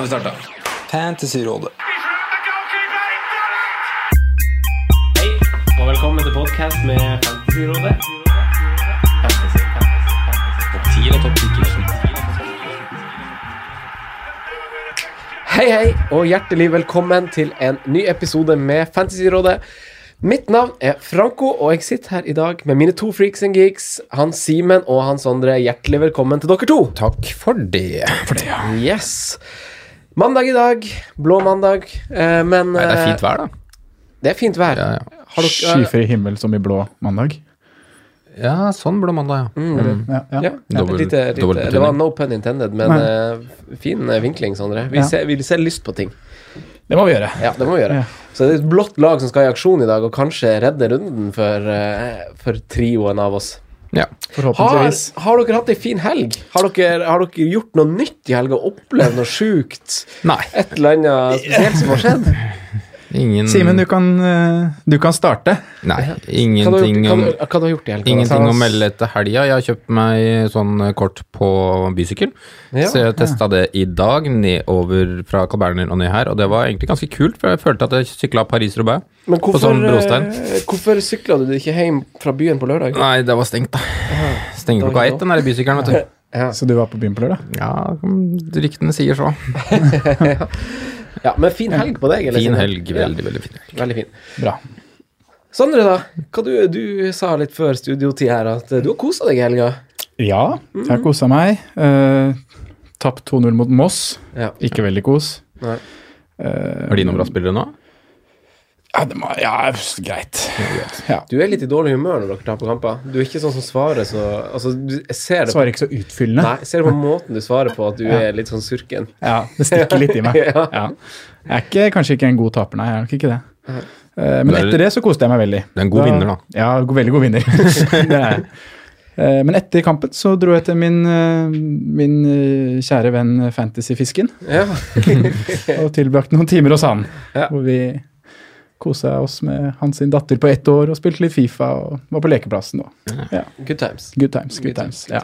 Har vi starte. Fantasyrådet. Hei, og velkommen til podkast med Fantasyrådet. Fantasy, fantasy, fantasy. Topp 10 eller topp 10 Hei, hei, og hjertelig velkommen til en ny episode med Fantasyrådet. Mitt navn er Franco, og jeg sitter her i dag med mine to freaks and geeks, Hans Simen og Hans Andre. Hjertelig velkommen til dere to. Takk for det. For det, ja. Yes. Mandag i dag. Blå mandag. Eh, men Nei, det er eh, fint vær, da. Det er fint vær. Ja, ja. Har dere, Skyfri himmel som i blå mandag. ja, sånn blå mandag, ja. Eller, ja, ja. ja, Dobbel- lite, lite, det var no pun intended, men uh, fin eh, vinkling, Sondre. Vi, Ja. ser, vi ser lyst på ting. Det må vi gjøre. Ja, det må vi gjøre. Ja. Så det er et blått lag som skal i aksjon i dag, og kanskje redde runden for, uh, for trioen av oss. Ja. Har, har dere hatt ei en fin helg? Har dere, har dere gjort noe nytt i helga? Opplevd noe sjukt? Nei. Et eller annet spesielt som har skjedd? Ingen Simen, du, kan, eh, du kan starte. Nei, ingenting om hva, har du gjort i helga? Ingenting å melde etter helga. Jeg har kjøpt meg sånn kort på bysykkel. Ja, så jeg testa det i dag, nedover fra Carl Berner og ned her. Og det var egentlig ganske kult, for jeg følte at jeg sykla Paris-Roubaix. På sånn brostein. eh, hvorfor sykla du ikke hjem fra byen på lørdag? Nei, det var stengt, da. Stenger Det var klokka ett, den der bysykkelen, vet du. Ja. Så du var på byen på lørdag? Ja, ryktene sier så. ja, Men fin helg på deg? eller, Fin helg. Veldig, veldig fin helg. Veldig fin. Bra. Sondre, da. Hva du, du sa litt før studiotid her at eh, du har kosa deg i helga. Ja, jeg har kosa meg. Uh, Tapt 2-0 mot Moss. Ja. Ikke veldig kos. Nei. Uh, Har de noen bra spillere nå? Ja, det må, ja, greit. Ja. Du er litt i dårlig humør når dere taper kamper. Du er ikke sånn som svarer så Altså, du, jeg ser det på, Svarer ikke så utfyllende. Nei, jeg ser det på måten du svarer på, at du er litt sånn surken. Ja, det stikker litt i meg. Ja. Ja. Jeg er ikke, kanskje ikke en god taper, nei. Jeg er nok ikke det. Eh, men er- etter det så koste jeg meg veldig. Du er en god vinner, da. Ja, veldig god vinner. det er jeg. Eh, Men etter kampen så dro jeg til min, eh, min kjære venn Fantasyfisken Ja. og tilbrakte noen timer hos han. Ja. Hvor vi kosa oss med hans datter på ett år og spilte litt Fifa og var på lekeplassen. Og, ja, Good times. good times, good times. Ja.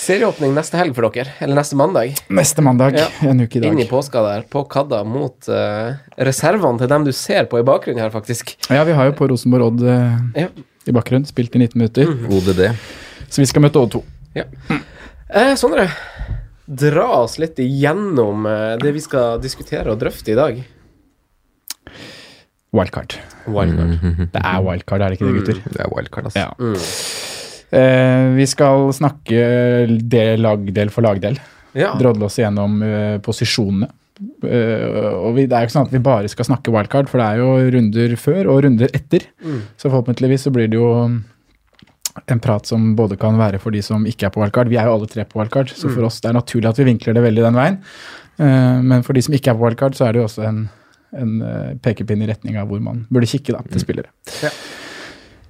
Serieåpning neste helg for dere. Eller neste mandag. Neste mandag, Ja. en uke i Inn i påska der, på Kadda, mot uh, reservene til dem du ser på i bakgrunnen her, faktisk. Ja, vi har jo på Rosenborg Odd uh, Ja. i bakgrunnen. Spilt i 19 minutter. ODD. Så vi skal møte Odd 2. Eh, Sondre, dra oss litt igjennom eh, det vi skal diskutere og drøfte i dag. Wildcard. Wildcard. Det er wildcard, er det ikke det, gutter? Det er wildcard, altså. Ja. Mm. Eh, vi skal snakke del, lagdel for lagdel. Ja. Drodle oss gjennom eh, posisjonene. Eh, og vi, det er jo ikke sånn at vi bare skal snakke wildcard, for det er jo runder før og runder etter. Mm. Så forhåpentligvis så blir det jo en prat som både kan være for de som ikke er på wildcard. Vi er jo alle tre på wildcard, så Mm. for oss det er naturlig at vi vinkler det veldig den veien. Eh, men for de som ikke er på wildcard, så er det jo også en, en eh, pekepinn i retning av hvor man burde kikke da, til spillere. Ja.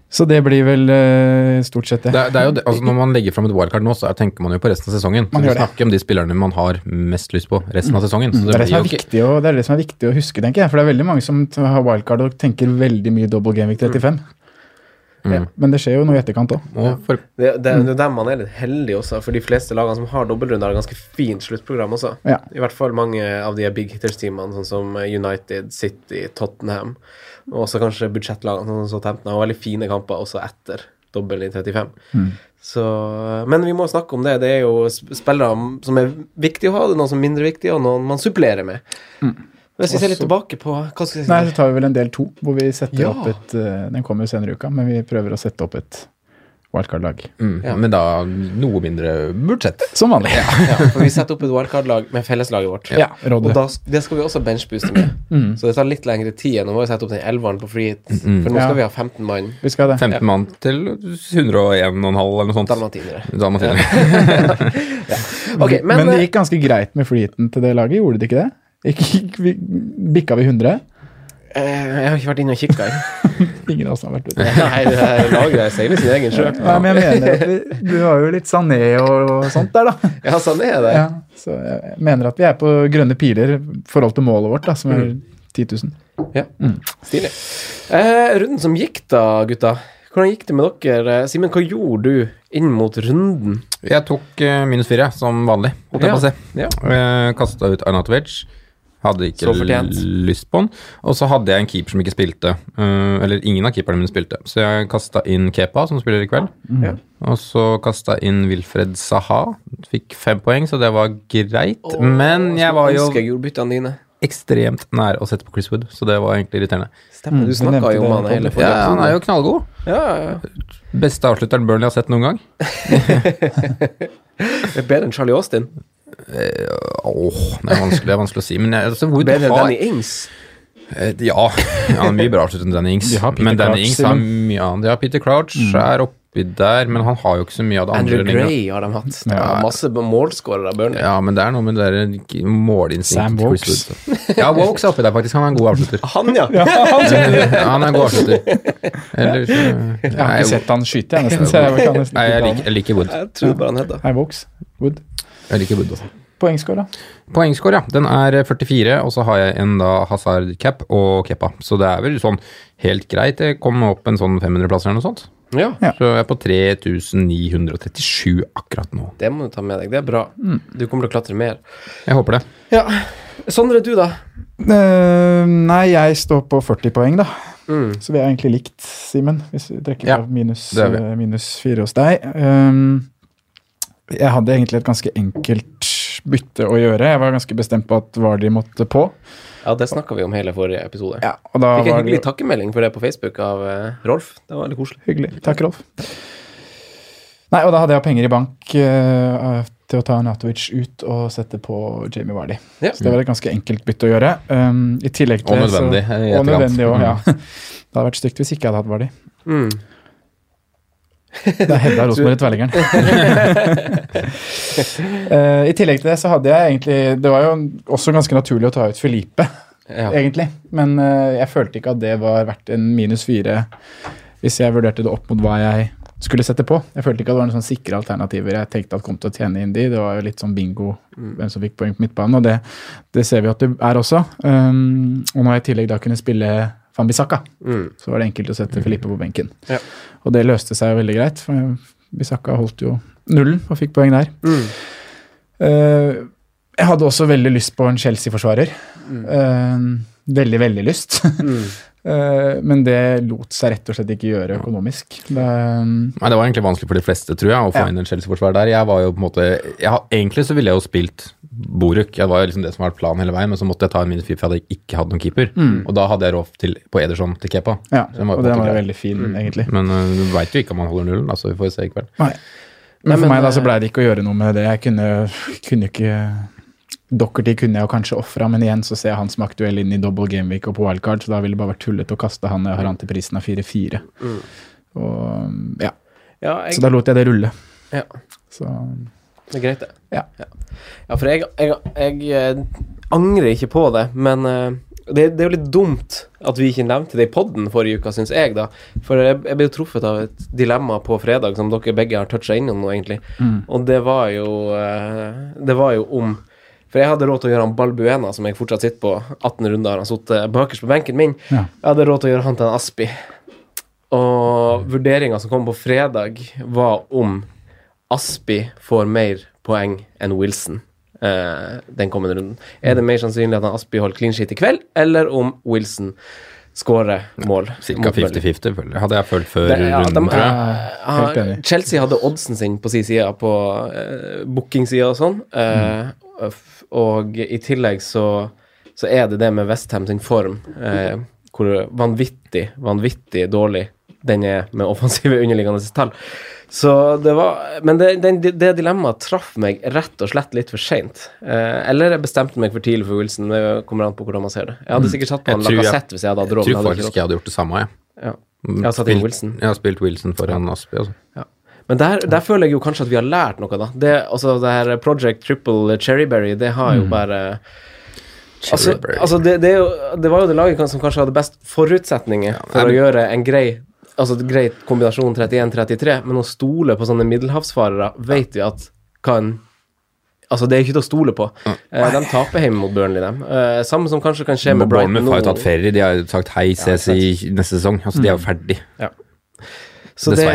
Så det blir vel uh, stort sett det. Det, det jo altså Når man legger fram et wildcard nå, så er, tenker man jo på resten av sesongen. Man det. snakker om de spillerne man har mest lyst på resten av sesongen. Så Det er jo viktig, å, det er det som er viktig å huske, tenker jeg. For det er veldig mange som har wildcard og tenker veldig mye double game week 35. Mm. Men det skjer jo noe i etterkant òg. Ja. for, Det, det, det er der man er litt heldig også, for de fleste lagene som har dobbeltrunder, har ganske fint sluttprogram også. Ja. I hvert fall mange av de big hitters-teamene, sånn som United, City, Tottenham. Og også kanskje budsjettlagene, sånn som Southampton, har veldig fine kamper også etter dobbel i 35. Mm. Så, men vi må snakke om det. Det er jo spillere som er viktige å ha, det er noen som er mindre viktige, og noen man supplerer med. Mm. Hvis vi ser litt tilbake på Hva skal jeg si? Nei, så tar vi vel en del to, hvor vi setter Ja. opp et eh, Den kommer jo senere i uka, men vi prøver å sette opp et wildcard-lag. Mm, Ja. Men da noe mindre budsjett. Som vanlig. ja, for vi setter opp et wildcard-lag med felleslaget vårt. Ja, Og da, det skal vi også benchbooste med. Mm. Så det tar litt lengre tid. enn å vi sette opp den elveren på free hit. Mm. For nå Ja. skal vi ha 15 mann. Vi skal det. 15 mann til 101,5 eller noe sånt. Dalmatinere. Dalmatinere. okay, men, men, det gikk ganske greit med freeheaten til det laget, gjorde det ikke det? Bikka vi 100? eh, Jeg har ikke vært inne og kikka. Ingen av oss har vært ute. Nei, det her laget seiler sin egen sjø. Nei, men jeg mener at vi, du har jo litt Sané og, og sånt der, da. Ja, Sané er det. Ja, så jeg mener at vi er på grønne piler i forhold til målet vårt, da, som er 10 000. Ja, Stilig. Eh, runden som gikk, da, gutta. Hvordan gikk det med dere? Eh, Simen, hva gjorde du inn mot runden? Jeg tok eh, minus fire, som vanlig, holdt jeg Ja. på å si. Ja. Kasta ut Arnatovic. Hadde ikke Så lyst på den. Og så hadde jeg en keeper som ikke spilte. Uh, eller ingen av keeperne mine spilte. Så jeg kasta inn Kepa, som spiller i kveld. Mm. Og så kasta inn Wilfred Saha. Fikk fem poeng, så det var greit. Men jeg var jo jeg dine. ekstremt nær å sette på Chris Wood, så det var egentlig irriterende. Stemmer, du vi snakka jo om han hele. Ja, han er jo knallgod. Ja, ja, ja. Beste avslutteren Burnley har sett noen gang. Det er bedre enn Charlie Austin. Åh, det er vanskelig, det er vanskelig å si. Men jeg, altså, Wood Bedre har Danny Ings. Eh, Ja, han er mye bra avsluttet enn Danny Ings. De har Men Danny Crouch, Ings har mye annet. Ja, Peter Crouch er oppi der, men han har jo ikke så mye av det andre. Andrew. Gray har de hatt. Det Ja. masse målskårere av Burnley. Ja, men det er noe med det der målinstinktet Sam Wokes. Ja, Wokes er oppi der, faktisk. Han er en god avslutter. Han, ja! Ja, han er en god avslutter. Eller så Jeg har ikke sett han skyte, jeg, nesten. Så jeg jeg liker, jeg liker Wood. Jeg tror bare han heter Hei, Vokes. Wood. Jeg liker Wood også. Poengscore, da? Poengscore, ja. Den er 44, og så har jeg en da Hazard cap og Keppa. Så det er vel sånn helt greit. Jeg kom opp en sånn 500-plass eller noe sånt. Ja, Ja. Så jeg er på 3937 akkurat nå. det må du ta med deg. Det er bra. Du kommer til å klatre mer. Jeg håper det. Ja. Sondre, du, da? Uh, nei, jeg står på 40 poeng, da. Mm. Så vi er egentlig likt, Simen, hvis vi trekker Ja, fra minus, eh, minus 4 hos deg. Um, jeg hadde egentlig et ganske enkelt bytte å gjøre. Jeg var ganske bestemt på at Vardy måtte på. Ja, det snakka vi om hele forrige episode. Ja, og da Fikk en hyggelig det takkemelding for det på Facebook av eh, Rolf. Det var veldig koselig. hyggelig. Takk, Rolf. Nei, og da hadde jeg penger i bank uh, til å ta Natovic ut og sette på Jamie Vardy. Ja. Så det var et ganske enkelt bytte å gjøre. Um, I tillegg til Og nødvendig, Så, og nødvendig også, ja. Det hadde vært stygt hvis ikke jeg hadde hatt Vardy. Mm. Det er Hedda Rosenborg Tverlingeren. uh, I tillegg til det så hadde jeg egentlig Det var jo også ganske naturlig å ta ut Felipe, Ja. egentlig. Men uh, jeg følte ikke at det var verdt en minus fire hvis jeg vurderte det opp mot hva jeg skulle sette på. Jeg følte ikke at det var noen sånn sikre alternativer jeg tenkte at kom til å tjene inn de. Det var jo litt sånn bingo hvem som fikk poeng på midtbanen, og det, det ser vi at det er også. Um, og når jeg i tillegg da kunne spille Fambisaka, Mm. så var det enkelt å sette Filippe på benken. Ja. Og det løste seg veldig greit, for Bisakka holdt jo nullen og fikk poeng der. Mm. Uh, jeg hadde også veldig lyst på en Chelsea-forsvarer. Mm. Uh, veldig, veldig lyst. Mm. Eh, men det lot seg rett og slett ikke gjøre økonomisk. Det, Nei, Det var egentlig vanskelig for de fleste, tror jeg, å få Ja. inn en Chelsea-forsvar der. Jeg var jo på en måte jeg, Egentlig så ville jeg jo spilt Boruk. Jeg var jo liksom det som var planen hele veien, men så måtte jeg ta en minus fire, for jeg hadde ikke hatt noen keeper. Og da hadde jeg råd til på Ederson til Kepa. ja, den var og den var veldig fin, egentlig. Men uh, du veit jo ikke om han holder nullen, altså vi får se i kveld. Nei. Men Nei, for men, meg da så eh, blei det ikke å gjøre noe med det. Jeg kunne, kunne ikke Dockerty kunne jeg jo kanskje ofra, men igjen så ser jeg han som aktuell inn i double gameweek og på wildcard, så da ville det bare vært tullete å kaste han når jeg har han til prisen av 4-4. Mm. Og ja, Ja, jeg, Så da lot jeg det rulle. ja, Så det er greit, det. Ja. Ja, for jeg, jeg, jeg eh, angrer ikke på det, men uh, det, det er jo litt dumt at vi ikke nevnte det i podden forrige uke, syns jeg, da. For jeg, ble jo truffet av et dilemma på fredag som dere begge har toucha innom nå, egentlig. Og det var jo uh, Det var jo om For jeg hadde råd til å gjøre han Balbuena, som jeg fortsatt sitter på. 18 runder har han sittet bakerst på benken min. Ja. Jeg hadde råd til å gjøre han til en Aspi. Og vurderinga som kom på fredag, var om Aspi får mer poeng enn Wilson eh, den kommende runden. Er det mer sannsynlig at han Aspi holder clean sheet i kveld, eller om Wilson skårer mål? Cirka 50-50, hadde jeg følt før Det- ja, runden, de- tror jeg. Ja, Chelsea hadde oddsen sin på sin side, på uh, bookingsida og sånn. Uh, f- Og i tillegg så så er det det med Westham sin form, eh, hvor vanvittig, vanvittig dårlig den er med offensive underliggende tall. Så det var Men det, det, det dilemmaet traff meg rett og slett litt for seint. Eh, eller jeg bestemte meg for tidlig for Wilson. Det kommer an på hvordan man ser det. Jeg hadde sikkert satt på en lakassett Lacassette hvis jeg hadde hatt råd. Jeg tror faktisk jeg hadde gjort det samme, jeg. Ja. Jeg har satt inn Wilson. Jeg har spilt Wilson foran Aspi, altså. Men der, der føler jeg jo kanskje at vi har lært noe, da. Det, altså, det her Project Triple Cherryberry, det har jo bare Altså, altså det, det, jo, det var jo det laget som kanskje hadde best forutsetninger for å gjøre en grei Altså en greit kombinasjon 31-33, men å stole på sånne middelhavsfarere vet vi at kan Altså, det er ikke til å stole på. Eh, de taper hjemme mot Burnley, dem. Eh, samme som kanskje kan skje med Brighton Bournemouth har jo tatt ferie. De har jo sagt hei, ses i neste sesong. Altså, de er jo ferdig. Så det,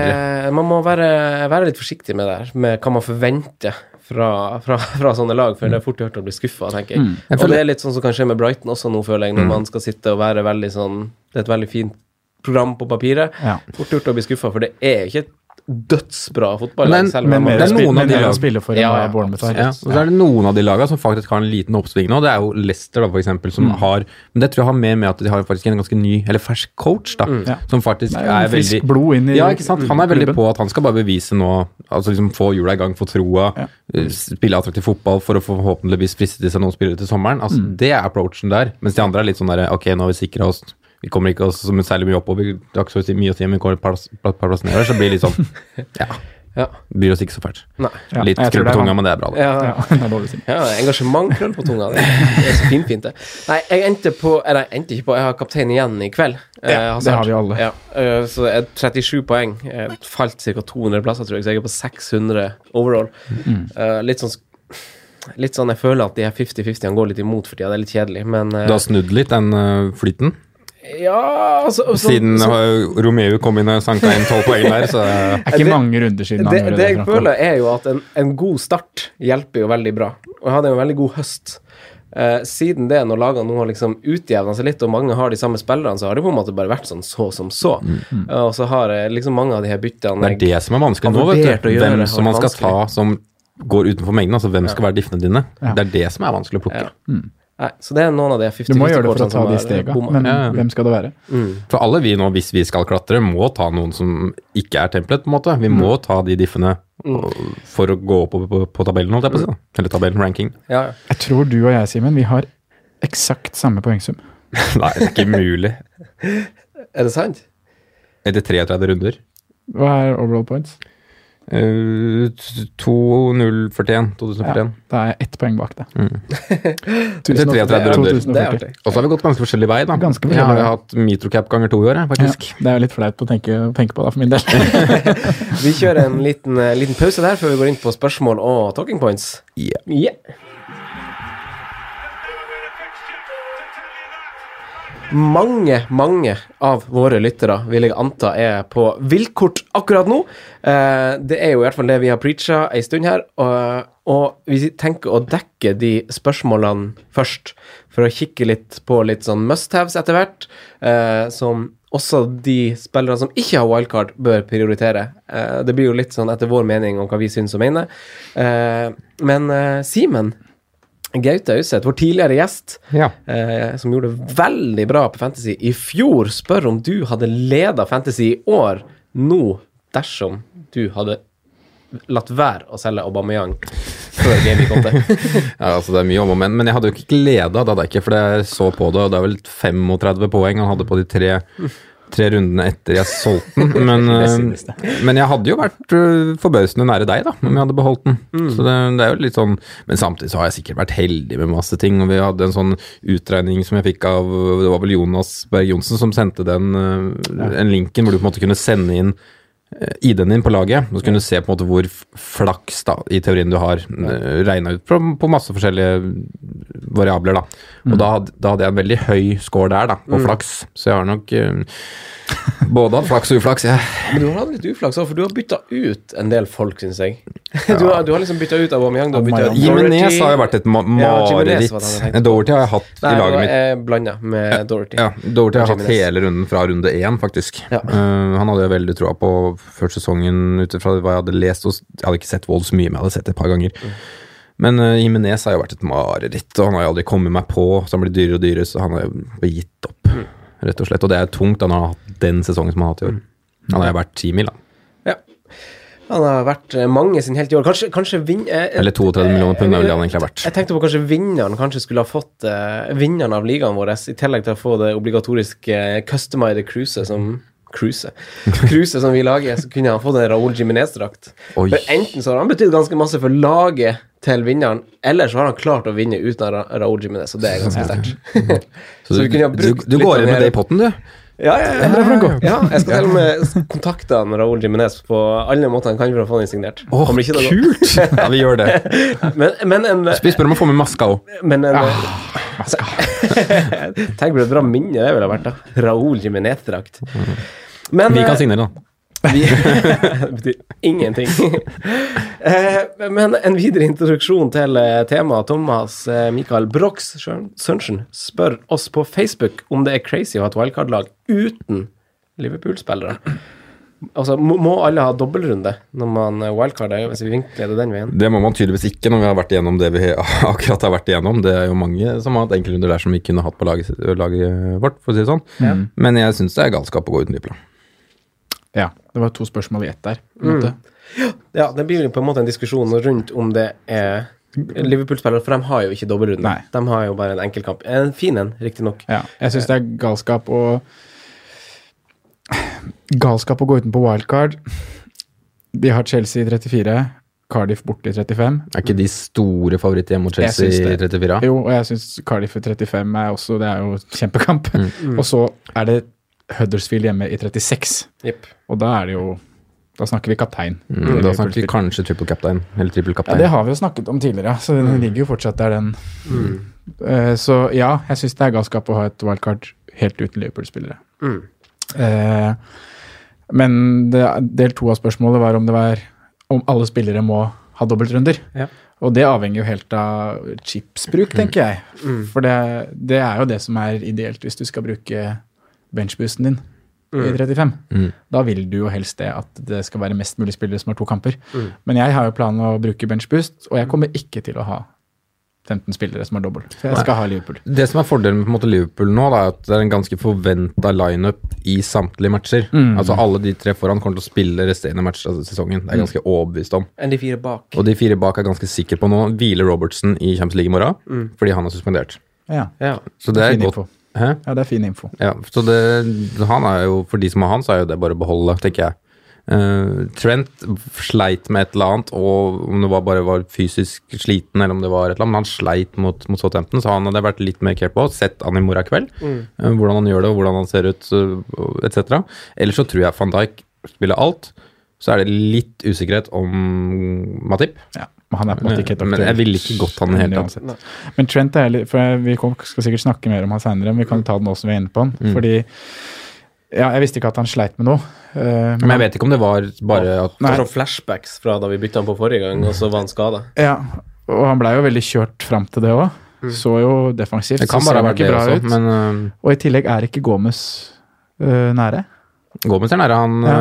man må være, være litt forsiktig med det her, med hva man forventer fra, fra, fra sånne lag, for det er fort gjort å bli skuffa, tenker jeg. Jeg Og det er litt sånn som kan skje med Brighton også nå, føler jeg, når man skal sitte og være veldig sånn Det er et veldig fint program på papiret. Ja. Fort gjort å bli skuffa, for det er ikke et dødsbra fotballag. Men- det er noen av de mer å for Ja, ja, Bournemouth har. Ja, og så er det noen av de lagene som faktisk har en liten oppsving nå. Det er jo Leicester, da, for eksempel, som har Men det tror jeg har mer med at de har faktisk en ganske ny, eller fersk coach, da, Mm. som faktisk Nei, er frisk veldig blod inn i Ja, ikke sant. Han er veldig klubben. på at han skal bare bevise nå Altså liksom få hjula i gang, få troa, Ja. eh, spille attraktiv fotball for å forhåpentligvis friste til seg noen spillere til sommeren. Altså, Mm. Det er approachen der. Mens de andre er litt sånn derre Ok, nå har vi sikra oss vi kommer ikke oss særlig mye oppover. Det har ikke så mye å si om vi kommer et par par- par plass nedover, så blir det litt sånn Ja. Ja. Bryr oss ikke så fælt. Nei. Ja, Litt krøll på tunga, men det er bra, det. Ja, Ja, det å si. Ja, engasjement krøll på tunga. Det det er så finfint, det. Nei, jeg endte på Eller jeg endte ikke på, jeg har kaptein igjen i kveld. Ja, eh, det har vi alle. Ja, eh, så jeg 37 poeng. Jeg falt ca. 200 plasser, tror jeg, så jeg er på 600 overall. Mm. Eh, litt sånn Litt sånn, Jeg føler at de her 50-50-ene går litt imot for tida. Det er litt kjedelig, men Du har snudd litt den flyten? Ja, altså sånn- Siden så- Romeo kom inn og sanka inn tolv poeng der, så Det er ikke Det- mange runder siden han det, gjorde det det. jeg føler, er jo at en, en god start hjelper jo veldig bra. Og jeg hadde en veldig god høst. Eh, siden det, når lagene nå har liksom utjevna seg litt, og mange har de samme spillerne, så har det på en måte bare vært sånn så som så. Eh, og så har jeg liksom mange av de her byttene det er det som er vanskelig nå, vet du. Hvem som man skal vanskelig. ta som går utenfor mengden. Altså hvem skal være diffene dine. Ja. Det er det som er vanskelig å plukke. Ja. Nei, så det er noen av de 50 Du må gjøre det for å ta de stega, men Ja, ja. hvem skal det være? For alle vi nå, hvis vi skal klatre, må ta noen som ikke er templet, på en måte. Vi må ta de diffene mm. for å gå opp på, på tabellen, holdt jeg på å si. Eller tabellen, ranking. Ja, ja. Jeg tror du og jeg, Simen, vi har eksakt samme poengsum. Nei, det er ikke mulig. Er det sant? Etter 33 runder. Hva er overall points? Uh, 2041. 2041. Da er jeg ett poeng bak det. Mm. Etter 33 runder. Er. Og så har vi gått ganske forskjellig vei, da. Ganske Jeg har jo hatt Mitrocap ganger to i år, faktisk. Ja, det er jo litt flaut å tenke, tenke på, da, for min del. Vi kjører en liten, eh, liten pause der før vi går inn på spørsmål og talking points. Ja. Yeah. Mange, mange av våre lyttere vil jeg anta er på villkort akkurat nå. Eh, det er jo i hvert fall det vi har preacha ei stund her. Og, og vi tenker å dekke de spørsmålene først, for å kikke litt på litt sånn must-haves etter hvert. Eh, som også de spillerne som ikke har wildcard, bør prioritere. Eh, det blir jo litt sånn etter vår mening om hva vi syns og mener. Men Simen Gaute Auseth, vår tidligere gjest, Ja. eh, som gjorde det veldig bra på Fantasy i fjor, spør om du hadde leda Fantasy i år nå dersom du hadde latt være å selge Aubameyang før Game Week 8. Ja, altså det er mye om og men, men jeg hadde jo ikke leda, det hadde jeg ikke, for jeg så på det, og det er vel 35 poeng han hadde på de tre, tre rundene etter jeg solgte den. Men, eh, men jeg hadde jo vært eh, forbausende nære deg, da, om jeg hadde beholdt den. Så det, det er jo litt sånn Men samtidig så har jeg sikkert vært heldig med masse ting, og vi hadde en sånn utregning som jeg fikk av Det var vel Jonas Berg Johnsen som sendte den, eh, en linken hvor du på en måte kunne sende inn ID-en din på laget, og så kunne du se på en måte hvor flaks da, i teorien du har, eh, regna ut på, på masse forskjellige variabler. da. Og da, hadde- da hadde jeg en veldig høy score der, da, på flaks. Så jeg har nok eh, både hatt flaks og uflaks. Jeg. Men du har hatt litt uflaks òg, for du har bytta ut en del folk, syns jeg. Du, har, du har liksom bytta ut Aubameyang, du har bytta ut Jimenez har jo vært et ma Ja, mareritt. på. Doherty har jeg hatt Nei, i laget mitt. jeg blanda med Dorothy. Ja, Doherty har jeg hatt hele runden fra runde én, faktisk. Ja. Uh, han hadde jeg veldig troa på før sesongen, ut ifra hva jeg hadde lest. Og jeg hadde ikke sett Wold så mye, men jeg hadde sett det et par ganger. Men uh, Jimenez har jo vært et mareritt, og han har jo aldri kommet meg på, så han blir dyrere og dyrere, så han har jo gitt opp, rett og slett. Og det er tungt da når han har hatt den sesongen som han har hatt i år. Han har jo vært ti mil, da. Ja. Han har vært eh, mange sin helt i år. Kanskje, kanskje vinn... eh, Eller 32 millioner pund, ville han egentlig ha vært. Jeg tenkte på kanskje vinneren kanskje skulle ha fått eh, vinneren av ligaen vår, i tillegg til å få det obligatoriske eh, customized cruiset som Cruise. Cruise som vi lager, så kunne han fått en Raúl Jiminez-drakt. For Enten så har han betydd ganske masse for laget til vinneren, eller så har han klart å vinne uten Ra Raúl Jiminez, og det er ganske sterkt. Så, vi du, ha du, du går inn med det i potten, du? Ja, ja, ja. ja jeg skal til og med kontakte han Raúl Jiminez på alle måter han kan for å få den signert. Åh, noe- kult! Ja, vi gjør det. Men, men en Vi spør om å få med maska òg. Men en Tenk på det bra minne det ville vært, da. Raúl Jiminez-drakt. Men Vi kan eh, signere, da. Vi, det betyr ingenting. Eh, Men en videre introduksjon til eh, temaet. Thomas Michael Mikael Brox Sørensen spør oss på Facebook om det er crazy å ha et wildcard-lag uten Liverpool-spillere. Altså, må, må alle ha dobbeltrunde når man eh, wildcarder, hvis vi vinkler det den veien? Det må man tydeligvis ikke når vi har vært igjennom det vi akkurat har vært igjennom. Det er jo mange som har hatt enkeltrunder der som vi kunne hatt på laget, laget vårt, for å si det sånn. Ja. Men jeg syns det er galskap å gå uten Liverpool. Ja, det var to spørsmål i ett der. måte. Ja, det blir jo på en måte en diskusjon rundt om det er Liverpool-spillere, for de har jo ikke dobbeltrunde. Nei. De har jo bare en enkeltkamp. En fin en, riktignok. Ja, jeg syns det er galskap å Galskap å gå utenpå wildcard. De har Chelsea i 34, Cardiff borte i 35. Er ikke de store favoritter mot Chelsea i 34? Jo, og jeg syns Cardiff i 35 er også Det er jo kjempekamp. Mm. Og så er det Huddersfield hjemme i 36. Yep. Og da er det jo Da snakker vi kaptein. Mm, da snakker vi kanskje triple kaptein eller triple Ja, det har vi jo snakket om tidligere, så den ligger jo fortsatt der, den. Eh, så ja, jeg syns det er galskap å ha et wildcard helt uten Liverpool-spillere. Mm. Uh, men det, del to av spørsmålet var om det var om alle spillere må ha dobbeltrunder. Ja. Og det avhenger jo helt av chipsbruk, tenker jeg. For det, det er jo det som er ideelt hvis du skal bruke benchboosten din i 35. Mm. Da vil du jo helst det at det skal være mest mulig spillere som har to kamper. Men jeg har jo planen å bruke benchboost, og jeg kommer ikke til å ha 15 spillere som har dobbel. Så jeg skal ha Liverpool. Det som er fordelen med på en måte, Liverpool nå, da, er at det er en ganske forventa lineup i samtlige matcher. Mm. Altså Alle de tre foran kommer til å spille resterende match av sesongen. Det er jeg ganske overbevist om. Enn de fire bak. Og de fire bak er ganske sikre på nå. Hviler Robertsen i Champions League i morgen fordi han er suspendert. Ja, Ja. Så det er godt. Hæ? Ja, det er fin info. Ja, så det, han er jo, for de som har han, så er jo det bare å beholde, tenker jeg. Uh, Trent sleit med et eller annet, og om det var bare var fysisk sliten, eller om det var et eller annet, men han sleit mot, mot Southampton, så han hadde vært litt mer care på. Sett han i morgen kveld, eh, hvordan han gjør det, og hvordan han ser ut, uh, etc. Ellers så tror jeg van Dijk spiller alt. Så er det litt usikkerhet om Matip. Ja, men han er på en måte ikke helt Men jeg ville ikke gått han i det hele tatt. Uansett. Men Trent er litt, for Vi skal sikkert snakke mer om han seinere, men vi kan ta den som vi er inne på han. Mm. Fordi ja, jeg visste ikke at han sleit med noe. Uh, Men jeg vet ikke om det var bare at Det var flashbacks fra da vi bytta han på forrige gang, og så var han skada. Ja, og han blei jo veldig kjørt fram til det òg. Så jo defensivt. Det kan så bare han ikke det bra også, ut. men uh, Og i tillegg er ikke Gomez uh, nære. Gomez er nære. Han Ja.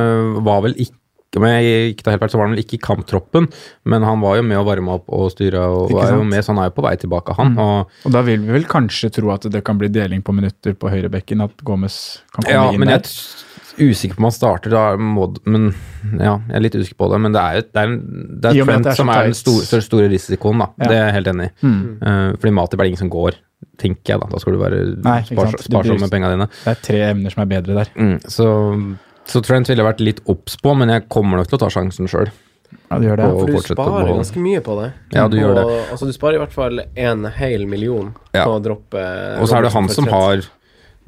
var vel ikke om jeg ikke tar helt feil, så var han vel ikke i kamptroppen, men han var jo med å varme opp og styre, og var jo med, så han er jo på vei tilbake, han. Mm. Og, Og da vil vi vel kanskje tro at det kan bli deling på minutter på høyrebekken, at Gomez kan komme ja, inn men jeg der. er usikker på om han starter, da må, men ja, jeg er litt usikker på det. Men det er det er, er Trent er som er den store, store, risikoen, da. Ja. Det er jeg helt enig i. Mm. Uh, fordi Mati er det ingen som går, tenker jeg da. Da skal du være Nei, spars. Sparsom med penga dine. Det er tre emner som er bedre der. Mm, så, så Trent ville vært litt obs på, men jeg kommer nok til å ta sjansen sjøl. Ja, du gjør det. Og For du sparer ganske mye på det. Ja, du gjør det. Altså, du sparer i hvert fall en hel million Ja. på å droppe Og så er det han som har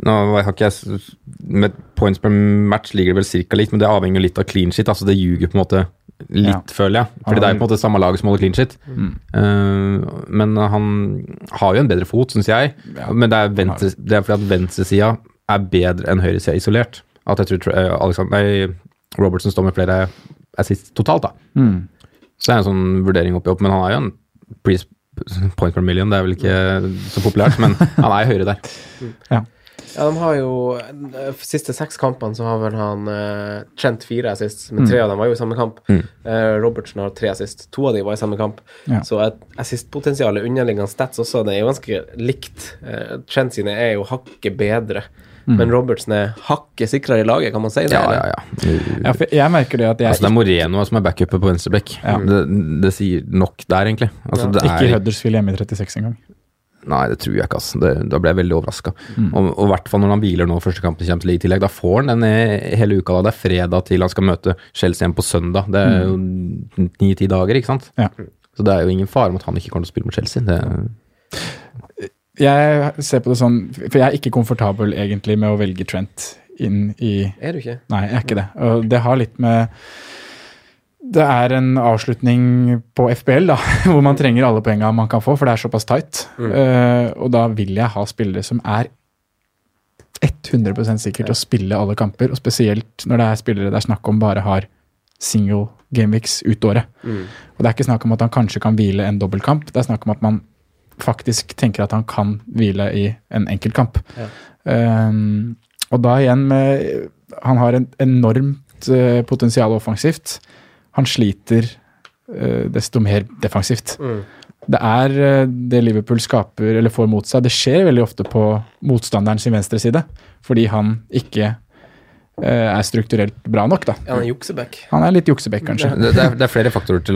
nå har ikke jeg Med points per match ligger det vel cirka likt, men det avhenger litt av clean shit. Altså det ljuger på en måte litt, Ja. føler jeg. Fordi det er jo på en måte samme lag som holder clean shit. Mm. Uh, men han har jo en bedre fot, syns jeg. Ja, men det er, venstre, det er fordi at venstresida er bedre enn høyresida isolert. At jeg tror uh, Alexander, nei, Robertson står med flere assist totalt, da. Mm. Så det er en sånn vurdering oppi opp, men han er jo en pre point per million, det er vel ikke så populært, men han er høyere der. Ja, de har jo De siste seks kampene så har vel han uh, Trent fire assist, men tre av dem var jo i samme kamp. Eh, Robertsen har tre assist. To av dem var i samme kamp. Ja. Så et assistpotensialet underliggende stats også, det er jo ganske likt. Uh, Trent sine er jo hakket bedre. Men Robertsen er hakket sikrere i laget, kan man si det? Ja, ja, ja. Ja, for jeg merker det at jeg Altså, det er Moreno som er backupet på venstreback. Det, det sier nok der, egentlig. Altså, det ikke er, Huddersfield hjemme i 36 engang. nei, det tror jeg ikke. Altså. Det, da ble jeg veldig overraska. Og og i hvert fall når han hviler nå første kampen i Champions League i tillegg. Da får han den eh, hele uka. da. Det er fredag til han skal møte Chelsea igjen på søndag. Det er jo ni-ti dager, ikke sant? Ja. Så det er jo ingen fare om at han ikke kommer til å spille mot Chelsea. Det, Jeg ser på det sånn, for jeg er ikke komfortabel egentlig med å velge Trent inn i Er du ikke? Nei, jeg er ikke det. Og det har litt med Det er en avslutning på FBL, da, hvor man trenger alle poengene man kan få, for det er såpass tight. Eh, og da vil jeg ha spillere som er 100 sikre til å spille alle kamper, og spesielt når det er spillere det er snakk om bare har single gameweeks ut året. Og det er ikke snakk om at han kanskje kan hvile en dobbeltkamp, det er snakk om at man faktisk tenker at han kan hvile i en enkeltkamp. Um, og da igjen med Han har en enormt uh, potensial offensivt. Han sliter uh, desto mer defensivt. Det er uh, det Liverpool skaper eller får mot seg. Det skjer veldig ofte på motstanderen sin venstre side, fordi han ikke er strukturelt bra nok, da. Ja, han er jukseback. Han er litt juksebekk, kanskje. det, det, er, det er flere faktorer til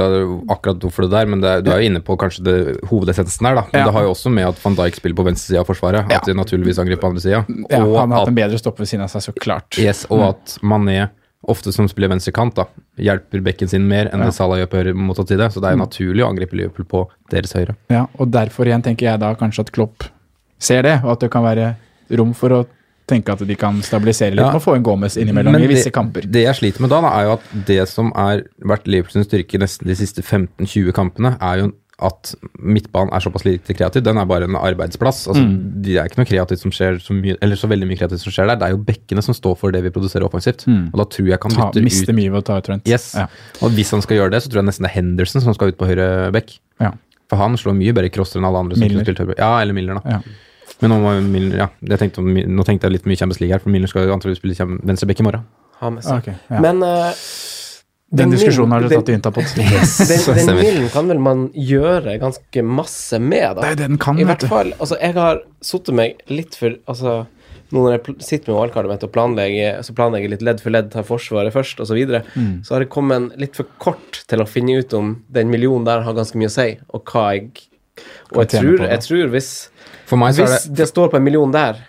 akkurat hvorfor det der, men det er, du er jo inne på kanskje det hovedessensen her, da. Men Ja. det har jo også med at van Dijk spiller på venstre side av forsvaret, Ja. at de naturligvis angriper andre sida. Ja, og, han har hatt en bedre stopper ved siden av seg, så klart. yes, og at Mané, ofte som spiller venstre kant, da, hjelper bekken sin mer enn Ja. det Salah gjør på høyre motsatt side. Så det er jo naturlig å angripe Liverpool på deres høyre. Ja, og derfor igjen tenker jeg da kanskje at Klopp ser det, og at det kan være rom for å tenke at de kan stabilisere litt Ja. og få en Gomez innimellom i visse det, kamper. Det jeg sliter med da, da, er jo at det som har vært Liverpools styrke nesten de siste 15-20 kampene, er jo at midtbanen er såpass lite kreativ. Den er bare en arbeidsplass. Altså, Mm. Det er ikke noe kreativt som skjer så mye, eller så veldig mye kreativt som skjer der. Det er jo bekkene som står for det vi produserer offensivt. Mm. Og da tror jeg kan Ta, bytte mister ut mye ved å ta ut Trent. Yes. Ja. Og hvis han skal gjøre det, så tror jeg nesten det er Henderson som skal ut på høyre bekk. Ja. For han slår mye bedre crosser enn alle andre. bekk. Ja, eller Miller, da. Ja. Men nå, Milner, ja, jeg tenkte, om- nå tenkte jeg litt mye Champions League her, for Milner skal antakeligvis spille venstrebekk i morgen. Ha med seg. Okay, ja. Men uh, Den diskusjonen har du tatt i Intapod. Den, den Stemmer. milden kan vel man gjøre ganske masse med, da. Det er det den kan, I hvert fall, altså Jeg har satt meg litt for Altså, nå når jeg sitter med wildcardet mitt og planlegger, så planlegger litt ledd for ledd, tar Forsvaret først, osv., så, videre, Mm. så har jeg kommet litt for kort til å finne ut om den millionen der har ganske mye å si, og hva jeg Og jeg tror, jeg tror hvis For meg så er Hvis det det står på en million der,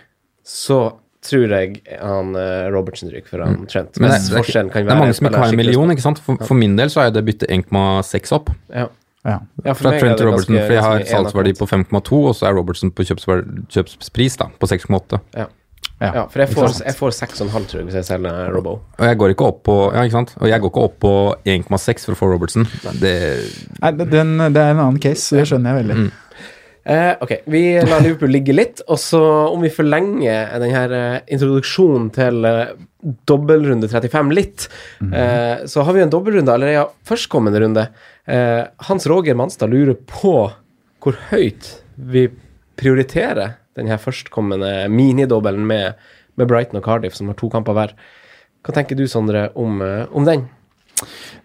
så tror jeg han eh, Robertsen ryker for han Trent. Mm. Men det, det, det, det er mange som ikke har en million, ikke sant? For, for min del så er det bytte 1,6 opp Ja. Ja. Ja, for meg er Trent til Robertson. For jeg har salgsverdi på 5,2, og så er Robertson på kjøpspris da, på 6,8. Ja. Ja. Ja, for jeg får, jeg får 6,5, tror jeg, hvis jeg selger Robo. Og jeg går ikke opp på Ja, ikke sant? Og jeg går ikke opp på 1,6 for å få Robertson. Det Nei, det- den, det er en annen case, det skjønner jeg veldig. Mm. Eh, ok, vi lar Liverpool ligge litt, og så om vi forlenger denne eh, introduksjonen til eh, dobbeltrunde 35 litt, eh, så har vi en dobbeltrunde allerede ja, førstkommende runde. Eh, Hans Roger Manstad lurer på hvor høyt vi prioriterer denne førstkommende minidobbelen med, med Brighton og Cardiff, som har to kamper hver. Hva tenker du, Sondre, om, eh, om den?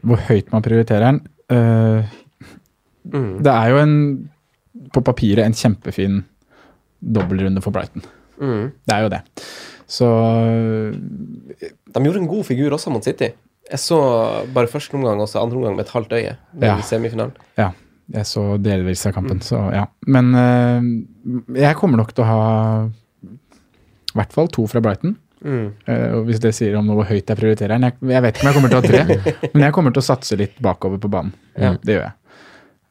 Hvor høyt man prioriterer den. Uh, Mm. Det er jo en, på papiret en kjempefin dobbeltrunde for Brighton. Mm. Det er jo det. Så De gjorde en god figur også mot City. Jeg så bare første omgang og så andre omgang med et halvt øye. i Ja. semifinalen. ja, jeg så delvis av kampen, så ja. Men uh, jeg kommer nok til å ha i hvert fall to fra Brighton. Mm. Uh, hvis det sier om noe høyt jeg prioriterer jeg, jeg vet ikke om jeg kommer til å ha tre, men jeg kommer til å satse litt bakover på banen. Ja. Det gjør jeg.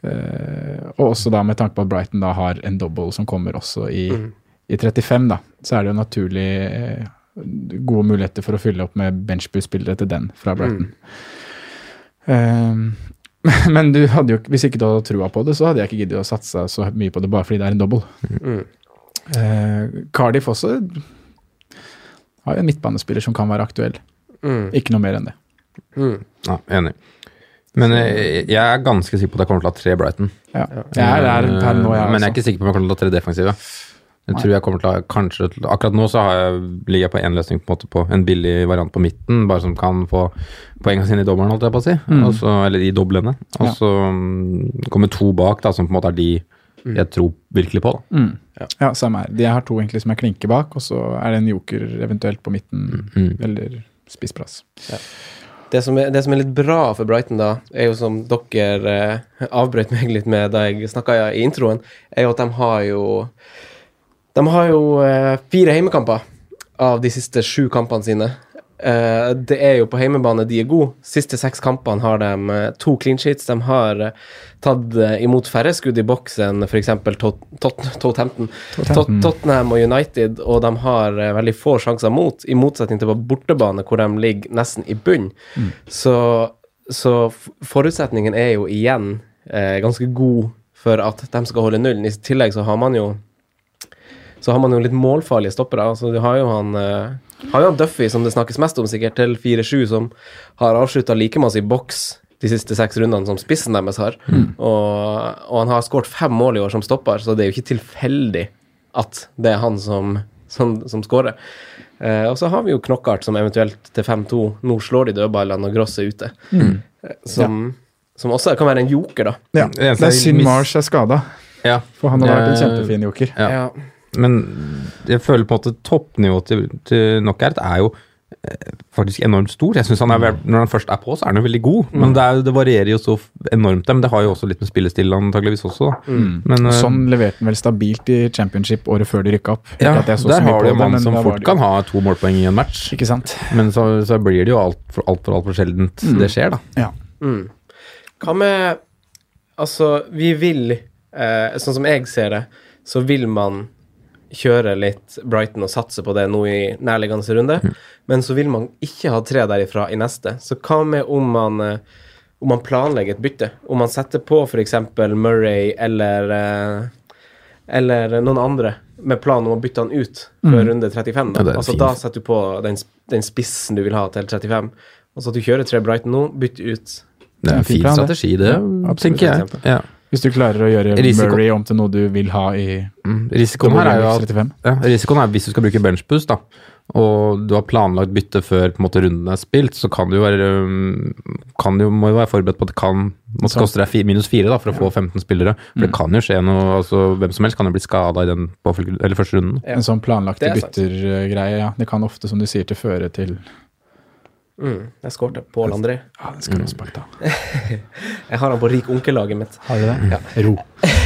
Eh, og også da med tanke på at Brighton da har en double som kommer også i, Mm. i 35, da, så er det jo naturlig eh, gode muligheter for å fylle opp med benchboost-spillere til den fra Brighton. Eh, men du hadde jo, hvis ikke du hadde trua på det, så hadde jeg ikke giddet å satse så mye på det bare fordi det er en double. Mm. Uh, Cardiff også har jo en midtbanespiller som kan være aktuell. Mm. Ikke noe mer enn det. Mm. Ja, enig. Men eh, jeg er ganske sikker på at jeg kommer til å ha tre Brighton. Ja. Jeg er der per nå, jeg, Men jeg er altså. ikke sikker på om jeg kommer til å ha tre defensive. Jeg tror jeg kommer til å ha kanskje Akkurat nå så har jeg, ligger jeg på én løsning, på en måte på en billig variant på midten, bare som kan få poengene sine i dobbelen, holdt jeg på å si. Mm. Også, eller i doblene. Og så ja. kommer to bak, da, som på en måte er de jeg tror virkelig på. da. Mm. Ja, samme her. De jeg har to egentlig som er klinke bak, og så er det en joker eventuelt på midten, Mm. eller spissplass. Det som, er, det som er litt bra for Brighton, da, er jo som dere eh, avbrøt meg litt med da jeg snakka i introen, er jo at de har jo De har jo eh, fire heimekamper av de siste sju kampene sine. Eh, det er jo på heimebane de er gode. Siste seks kampene har de eh, to clean sheets. De har eh, tatt imot færre skudd i boks enn f.eks. Tot, Tot, Tottenham, Tot, Tottenham og United, og de har veldig få sjanser mot, i motsetning til på bortebane, hvor de ligger nesten i bunn. Så, så forutsetningen er jo igjen eh, ganske god for at de skal holde nullen. I tillegg så har man jo så har man jo litt målfarlige stoppere. Altså, du har jo han eh, har jo han Duffy, som det snakkes mest om, sikkert, til 4-7, som har avslutta like masse i boks de siste seks rundene som spissen deres har. Og, og han har skåret fem mål i år som stopper, så det er jo ikke tilfeldig at det er han som, som, som skårer. Eh, og så har vi jo Knockart, som eventuelt til 5-2 Nå slår de dødballene, og Gross er ute. Mm. Som, som også kan være en joker, da. Ja, Det er synd Mars er skada, Ja. for han har vært en Eh, kjempefin joker. Ja. Men jeg føler på en måte toppnivået til, til Knockout er jo eh, faktisk enormt stor. Jeg synes han er, vel- Når han først er på, så er han jo veldig god. Men det, er, det varierer jo så enormt. Men det har jo også litt med spillestil antageligvis også. Da. Men Sånn leverte han vel stabilt i championship året før de rykka opp. Ja, der har du jo mann som fort kan ha to målpoeng i en match. Ikke sant? Men så, så blir det jo altfor alt for, alt for sjeldent det skjer, da. Ja. Mm. Hva med Altså, vi vil eh, Sånn som jeg ser det, så vil man kjøre litt Brighton og satse på det nå i nærliggende runde, men så vil man ikke ha tre derifra i neste. Så hva med om man eh, om man planlegger et bytte? Om man setter på f.eks. Murray eller eh, eller noen andre med plan om å bytte han ut før runde 35. Da. Ja, altså fint. Da setter du på den, den spissen du vil ha til 35. Altså at du kjører tre Brighton nå, bytt ut Det er en fin fin strategi, det. det, absolutt. tenker jeg. Ja. Hvis du klarer å gjøre Risiko. Murray om til noe du vil ha i Mm. Risikoen her er jo at Ja, risikoen er hvis du skal bruke benchboost, da, og du har planlagt bytte før på en måte runden er spilt, så kan du jo være um, kan du, må jo være forberedt på at det kan måtte Sant. koste deg minus fire da, for å få 15 spillere. For det kan jo skje noe altså Hvem som helst kan jo bli skada i den på, eller første runden. Ja. En sånn planlagte er byttergreie, ja. Det kan ofte, som du sier, til føre til mm, Jeg skårte Pål André. Ja, den skal du også da. Jeg har han på rik onkel-laget mitt. Har du det? Ro.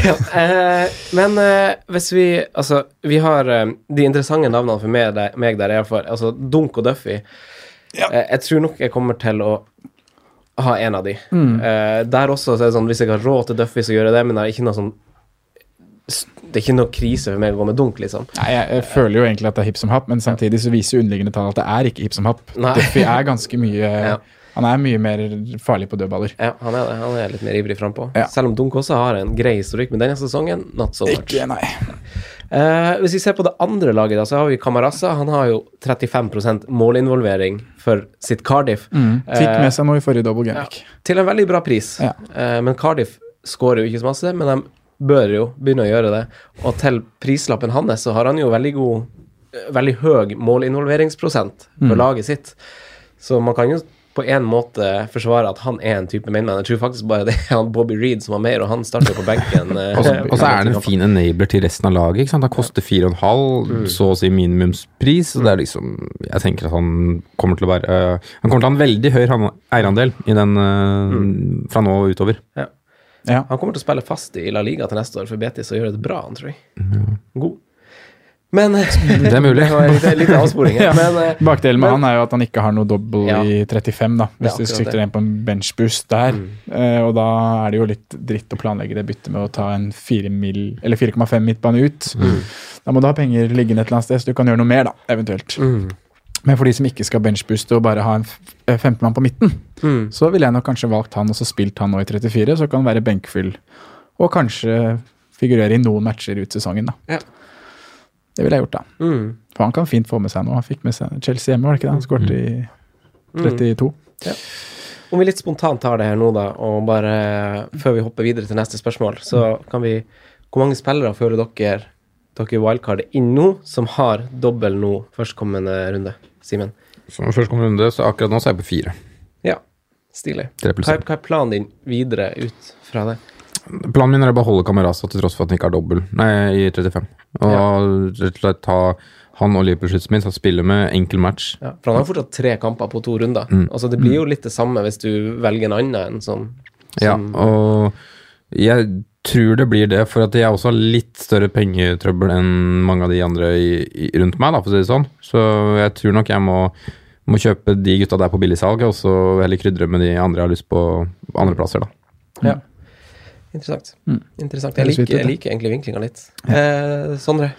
Ja, eh, men eh, hvis vi Altså, vi har eh, de interessante navnene for meg der, meg der iallfall. Altså Dunk og Duffy. Eh, jeg tror nok jeg kommer til å ha en av de. Eh, der også så er det sånn hvis jeg har råd til Duffy, så gjør jeg det, men det er ikke noe sånn Det er ikke noe krise for meg å gå med dunk, liksom. Nei, jeg, jeg føler jo egentlig at det er hipp som happ, men samtidig så viser jo underliggende tall at det er ikke hipp som happ. Duffy er ganske mye Ja. Han er mye mer farlig på dødballer. Ja, han er det. Han er litt mer ivrig frampå. Ja. Selv om Dunk også har en grei historikk, men denne sesongen not so much. Ikke, nei. Uh, hvis vi ser på det andre laget, da, så har vi Kamarasa. Han har jo 35% målinvolvering for sitt Cardiff. Mm. Fikk Eh, med seg noe i forrige double game Ja, Til en veldig bra pris. Ja. Uh, men Cardiff skårer jo ikke så masse, men de bør jo begynne å gjøre det. Og til prislappen hans så har han jo veldig god Veldig høy målinvolveringsprosent for Mm. laget sitt. Så man kan jo på en måte forsvare at han er en type mainman. Jeg tror faktisk bare det er han Bobby Reed som har mer, og han starter på benken. eh, Og så er det en fin enabler til resten av laget. ikke sant? Han koster 4,5, så å si minimumspris. og det er liksom, Jeg tenker at han kommer til å være uh, Han kommer til å ha en veldig høy han- eierandel i den øh, fra nå og utover. Ja. Han kommer til å spille fast i La Liga til neste år for Betis og gjøre det bra, han tror jeg. God. Men Det er mulig. Det er litt, avsporing. Ja. Men eh, Bakdelen med Men- han er jo at han ikke har noe dobbel Ja. i 35, da. hvis ja, du sikter en på en benchboost der. Mm. Uh, og da er det jo litt dritt å planlegge det byttet med å ta en 4 mil, eller 4,5 midtbane ut. Mm. Da må du ha penger liggende et eller annet sted, så du kan gjøre noe mer, da, eventuelt. mm, Men for de som ikke skal benchbooste og bare ha en f- eh, 15-mann på midten, mm. så ville jeg nok kanskje valgt han og så spilt han nå i 34, så kan han være benkfyll. Og kanskje figurere i noen matcher ut sesongen, da. Ja. Det ville jeg gjort, da. Mm. For han kan fint få med seg noe. Han fikk med seg Chelsea hjemme, var det ikke det? Han skåret i Mm. 32. Om vi litt spontant tar det her nå, da, og bare før vi hopper videre til neste spørsmål, så kan vi Hvor mange spillere føler dere dere wildcardet inn nå, som har dobbel nå førstkommende runde? Simen? Så førstkommende runde, så akkurat nå så er jeg på fire. Ja, stilig. Hva er, hva er planen din videre ut fra det? Planen min er å beholde Kamerasa til tross for at han ikke har dobbel Nei, i 35. Og rett og slett ta han og Liverpool-skytsen min spiller spille med enkel match. Ja, for han har fortsatt tre kamper på to runder. Mm. Altså Det blir jo litt det samme hvis du velger en annen enn som, Ja, og jeg tror det blir det, for at jeg også har litt større pengetrøbbel enn mange av de andre i, i, rundt meg, da, for å si det sånn. Så jeg tror nok jeg må, må kjøpe de gutta der på billigsalg, og så heller krydre med de andre jeg har lyst på andre plasser, da. Ja. Interessant. Mm. Interessant. Jeg liker, jeg liker egentlig vinklinga litt. Eh, Sondre?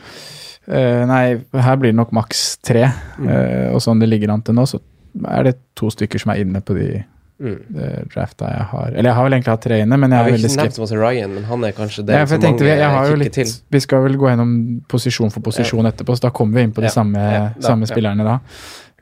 Eh, nei, her blir det nok maks tre. Mm. Eh, og sånn det ligger an til nå, så er det to stykker som er inne på de Mm. drafta jeg har. Eller jeg har vel egentlig hatt tre inne, men Jeg jeg er veldig skeptisk. så Ryan, men han er kanskje det Ja, jeg tenkte, vi, jeg har jo litt, til. vi skal vel gå gjennom posisjon for posisjon etterpå, så da kommer vi inn på de Ja, samme, ja, samme ja. spillerne da.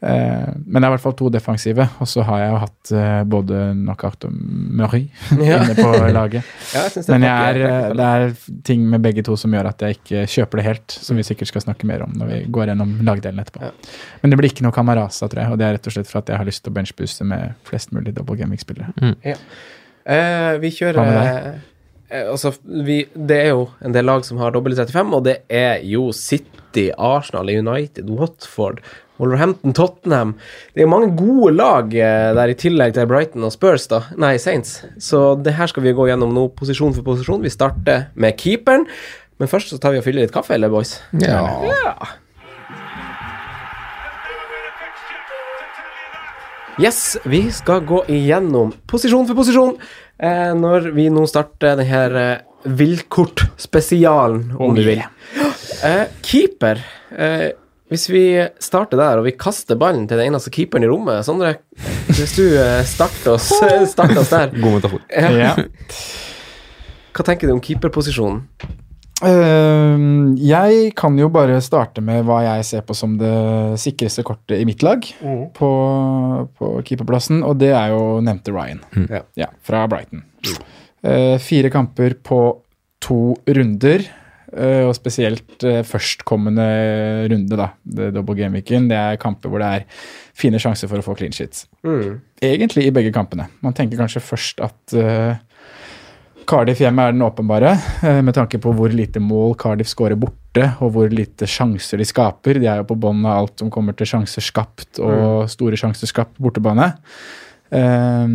Eh, men det er i hvert fall to defensive, og så har jeg jo hatt eh, både Knockout og Murray Ja. inne på laget. Ja, jeg det Men jeg er, det er ting med begge to som gjør at jeg ikke kjøper det helt, som vi sikkert skal snakke mer om når vi går gjennom lagdelen etterpå. Ja. Men det blir ikke noe Camarasa, tror jeg, og det er rett og slett for at jeg har lyst til å benchbooste med flest mulig double gaming-spillere. Eh, vi kjører eh, Altså, vi, det er jo en del lag som har dobbel 35, og det er jo City, Arsenal, United, Watford, Wolverhampton, Tottenham. Det er mange gode lag eh, der, i tillegg til Brighton og Spurs, da. Nei, Saints. Så det her skal vi gå gjennom nå, posisjon for posisjon. Vi starter med keeperen. Men først så tar vi og fyller litt kaffe, eller, boys? Ja. Ja. Yes, vi skal gå igjennom posisjon for posisjon eh, når vi nå starter denne eh, villkortspesialen, om du vil. Eh, keeper eh, Hvis vi starter der, og vi kaster ballen til den eneste keeperen i rommet Sondre, hvis du eh, starter oss, starter oss der God metafor. ja. Hva tenker du om keeperposisjonen? Uh, jeg kan jo bare starte med hva jeg ser på som det sikreste kortet i mitt lag på, på keeperplassen, og det er jo nevnte Ryan. mm. Ja, fra Brighton. Eh, fire kamper på to runder, eh, og spesielt eh, førstkommende runde, da, double game-weeken, det er kamper hvor det er fine sjanser for å få clean sheets. Mm. Egentlig i begge kampene. Man tenker kanskje først at eh, Cardiff hjemme er den åpenbare, eh, med tanke på hvor lite mål Cardiff skårer borte, og hvor lite sjanser de skaper. De er jo på bånn av alt som kommer til sjanser skapt og store sjanser skapt bortebane. Eh,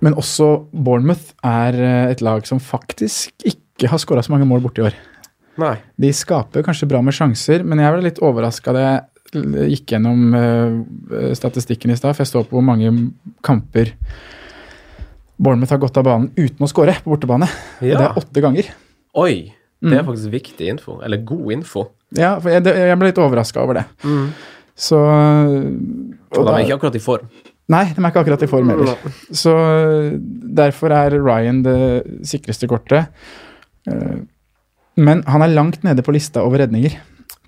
men også Bournemouth er eh, et lag som faktisk ikke har skåra så mange mål borte i år. Nei. De skaper kanskje bra med sjanser, men jeg ble litt overraska da jeg gikk gjennom eh, statistikken i stad, for jeg står på hvor mange kamper Bournemouth har gått av banen uten å skåre på bortebane. Og Det er åtte ganger. Oi. Det er Mm. faktisk viktig info. Eller god info. Ja, for jeg, jeg ble litt overraska over det. Så Og og da- er ikke akkurat i form. Nei, de er ikke akkurat i form heller. Så derfor er Ryan det sikreste kortet. Eh, Men han er langt nede på lista over redninger.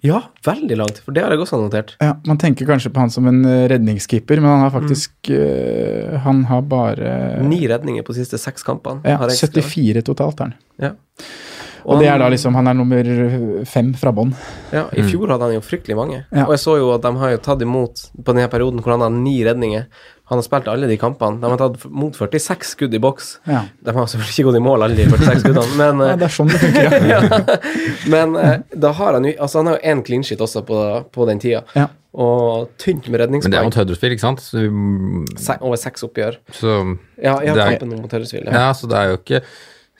Ja, veldig langt, for det har jeg også notert. Ja, Man tenker kanskje på han som en eh, redningskeeper, men han har faktisk eh, Han har bare Ni redninger på de siste seks kampene. ja, har jeg skrevet. 74 totalt, har han. Ja. Og det er da liksom Han er nummer fem fra bånn. Ja, I fjor hadde han jo fryktelig mange. Ja. Og jeg så jo at de har jo tatt imot på denne perioden hvor han har ni redninger. Han har spilt alle de kampene. De har tatt mot 46 skudd i boks. Ja. De har selvfølgelig ikke gått i mål, alle de 46 skuddene, men, Ja, eh, det er sånn det funker, ja. ja. men eh, da har han jo Altså, han har jo én clean shit også på, på den tida. Ja. Og tynt med Men det er redningspoeng. mot Huddersfield, ikke sant? Så, vi- Se, over seks oppgjør. så Ja, jeg har er- kampen mot Huddersfield. ja. Ja. så det er jo ikke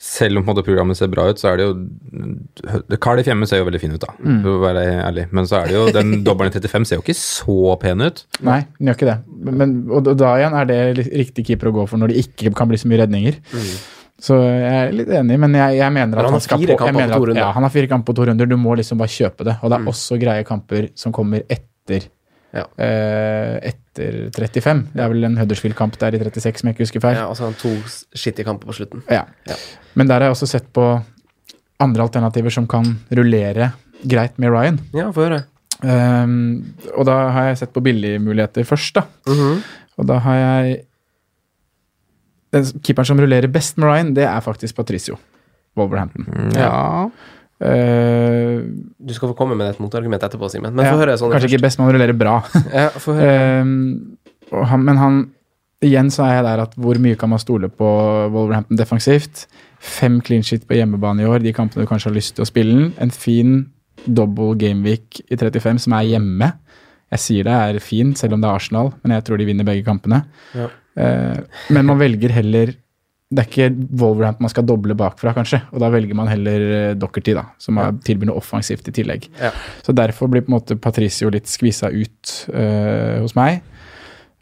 Selv om på en måte, programmet ser bra ut, så er det jo Cardiff hjemme ser jo veldig fin ut, da, Mm. for å være ærlig. Men så er det jo den dobbelen i 35 ser jo ikke så pen ut. Nei, den gjør ikke det. Men, og da- igjen er det riktig keeper å gå for når det ikke kan bli så mye redninger. Så jeg er litt enig, men jeg, jeg mener Men at han har skal fire på, jeg kamper på mener to at, runder. Ja, han har fire kamper på to runder. Du må liksom bare kjøpe det. Og det er også greie kamper som kommer etter Ja. eh, etter 35. Det er vel en Huddersfield-kamp der i 36, som jeg ikke husker feil. ja, og så har han to skittige kamper på slutten. Ja. Ja. Men der har jeg også sett på andre alternativer som kan rullere greit med Ryan. Ja, få høre. Um, og da har jeg sett på billigmuligheter først, da. Mhm. Og da har jeg Den keeperen som rullerer best med Ryan, det er faktisk Patricio. Wolverhampton. Ja. Eh, Du skal få komme med et motargument etterpå, Simen. Men ja, få høre sånn kanskje ikke best, man rullerer bra. Ja. Eh, han, men han Igjen så er jeg der at hvor mye kan man stole på Wolverhampton defensivt? Fem clean shit på hjemmebane i år, de kampene du kanskje har lyst til å spille den. En fin double gameweek i 35 som er hjemme. Jeg sier det er fin, selv om det er Arsenal, men jeg tror de vinner begge kampene. Ja. Uh, men man velger heller Det er ikke Wolverhampton man skal doble bakfra, kanskje. Og da velger man heller eh, Dockerty, da, som ja. tilbyr noe offensivt i tillegg. Ja. Så derfor blir på en måte Patricio litt skvisa ut uh, hos meg.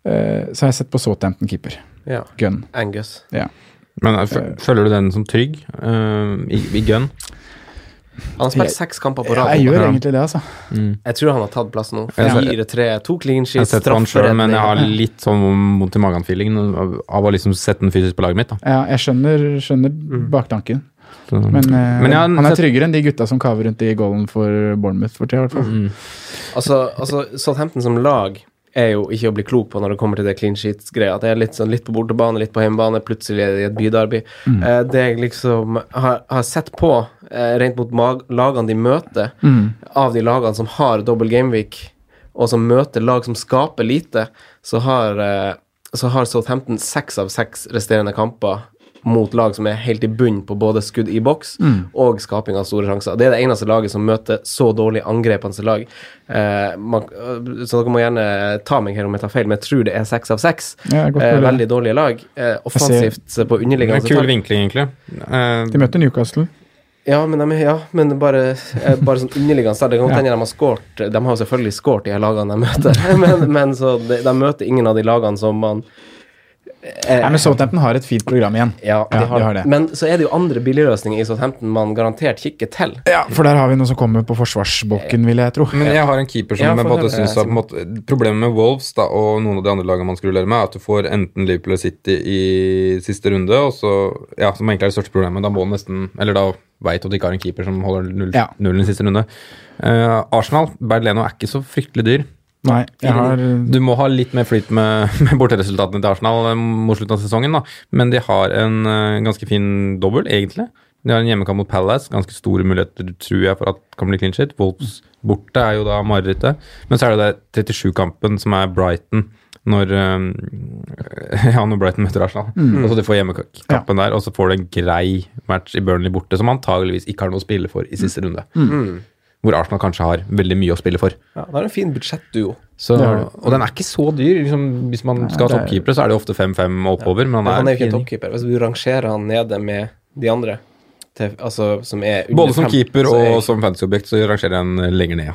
Uh, så har jeg sett på Southampton-keeper. Ja. Gun. Angus. Ja. Men føler du den som trygg uh, i, i gun? Han har spilt seks kamper på Ja, rad. jeg gjør egentlig det, altså. Jeg tror han har tatt plass nå. Fire-tre, to clean Jeg har sheets, sett han sjøl, men jeg har litt sånn vondt i magen-feeling av å liksom sette den fysisk på laget mitt. da. Ja, jeg skjønner, skjønner baktanken. Så, Men, eh, Men ja, han er tryggere enn de gutta som kaver rundt i goalen for Bournemouth for tida, i hvert fall. Mm. Altså, altså, Southampton som lag er jo ikke å bli klok på når det kommer til det clean sheets-greia. Det er litt sånn litt på bortebane, litt på hjemmebane, plutselig er det i et byderby. Mm. Eh, det jeg liksom har, har sett på, eh, rent mot lagene de møter, Mm. av de lagene som har double gameweek, og som møter lag som skaper lite, så har, eh, så har Southampton seks av seks resterende kamper mot lag som er helt i bunn på både skudd i boks Mm. og skaping av store sjanser. Det er det eneste laget som møter så dårlig angrepende lag. Eh, man, øh, så dere må gjerne ta meg her om jeg tar feil, men jeg tror det er seks av seks. Ja, Eh, veldig dårlige lag. Eh, offensivt på Det er underliggende en kul vinkling, egentlig. Uh, De møter Newcastle. Ja, men, de, ja, men bare, eh, bare sånn underliggende start. Det kan godt hende de har skåret De har jo selvfølgelig skåret de her lagene de møter, men, men så de, de møter ingen av de lagene som man eh, men Southampton har et fint program igjen. ja, de Ja, har, de har det. Men så er det jo andre billigløsninger i Southampton man garantert kikker til. Ja, for der har vi noe som kommer på forsvarsbokken, vil jeg tro. Men jeg har en keeper som Ja, jeg på en måte, Problemet med Wolves da, og noen av de andre lagene man skal rullere med, er at du får enten Liverpool eller City i siste runde, og så, ja, som egentlig er det største problemet. Da må du nesten Eller da veit du at du ikke har en keeper som holder null, Ja. nullen i siste runde. Uh, Arsenal, Berleno er ikke så fryktelig dyr. Nei, jeg har Du må ha litt mer flyt med, med borteresultatene til Arsenal eh, mot slutten av sesongen, da. Men de har en eh, ganske fin dobbel, egentlig. De har en hjemmekamp mot Palace, ganske store muligheter, tror jeg, for at det kan bli clean shit. Wolves borte er jo da marerittet. Men så er det der 37-kampen som er Brighton. Når, eh, ja, når Brighton møter Arsenal. Mm. Og så Du får hjemmekampen der, og så får du en grei match i Burnley borte, som antageligvis ikke har noe å spille for i siste runde. Mm. Hvor Arsenal kanskje har veldig mye å spille for. Ja, det er en fin budsjettduo. Og den er ikke så dyr. Liksom, hvis man skal ha er- toppkeepere, så er det ofte 5-5 og oppover. Men Men han han er, er jo ikke en toppkeeper. Hvis du rangerer han nede med de andre, til, altså, som er under Både som fem, keeper og er- og som fantasyobjekt så rangerer jeg en lenger ned. Ja.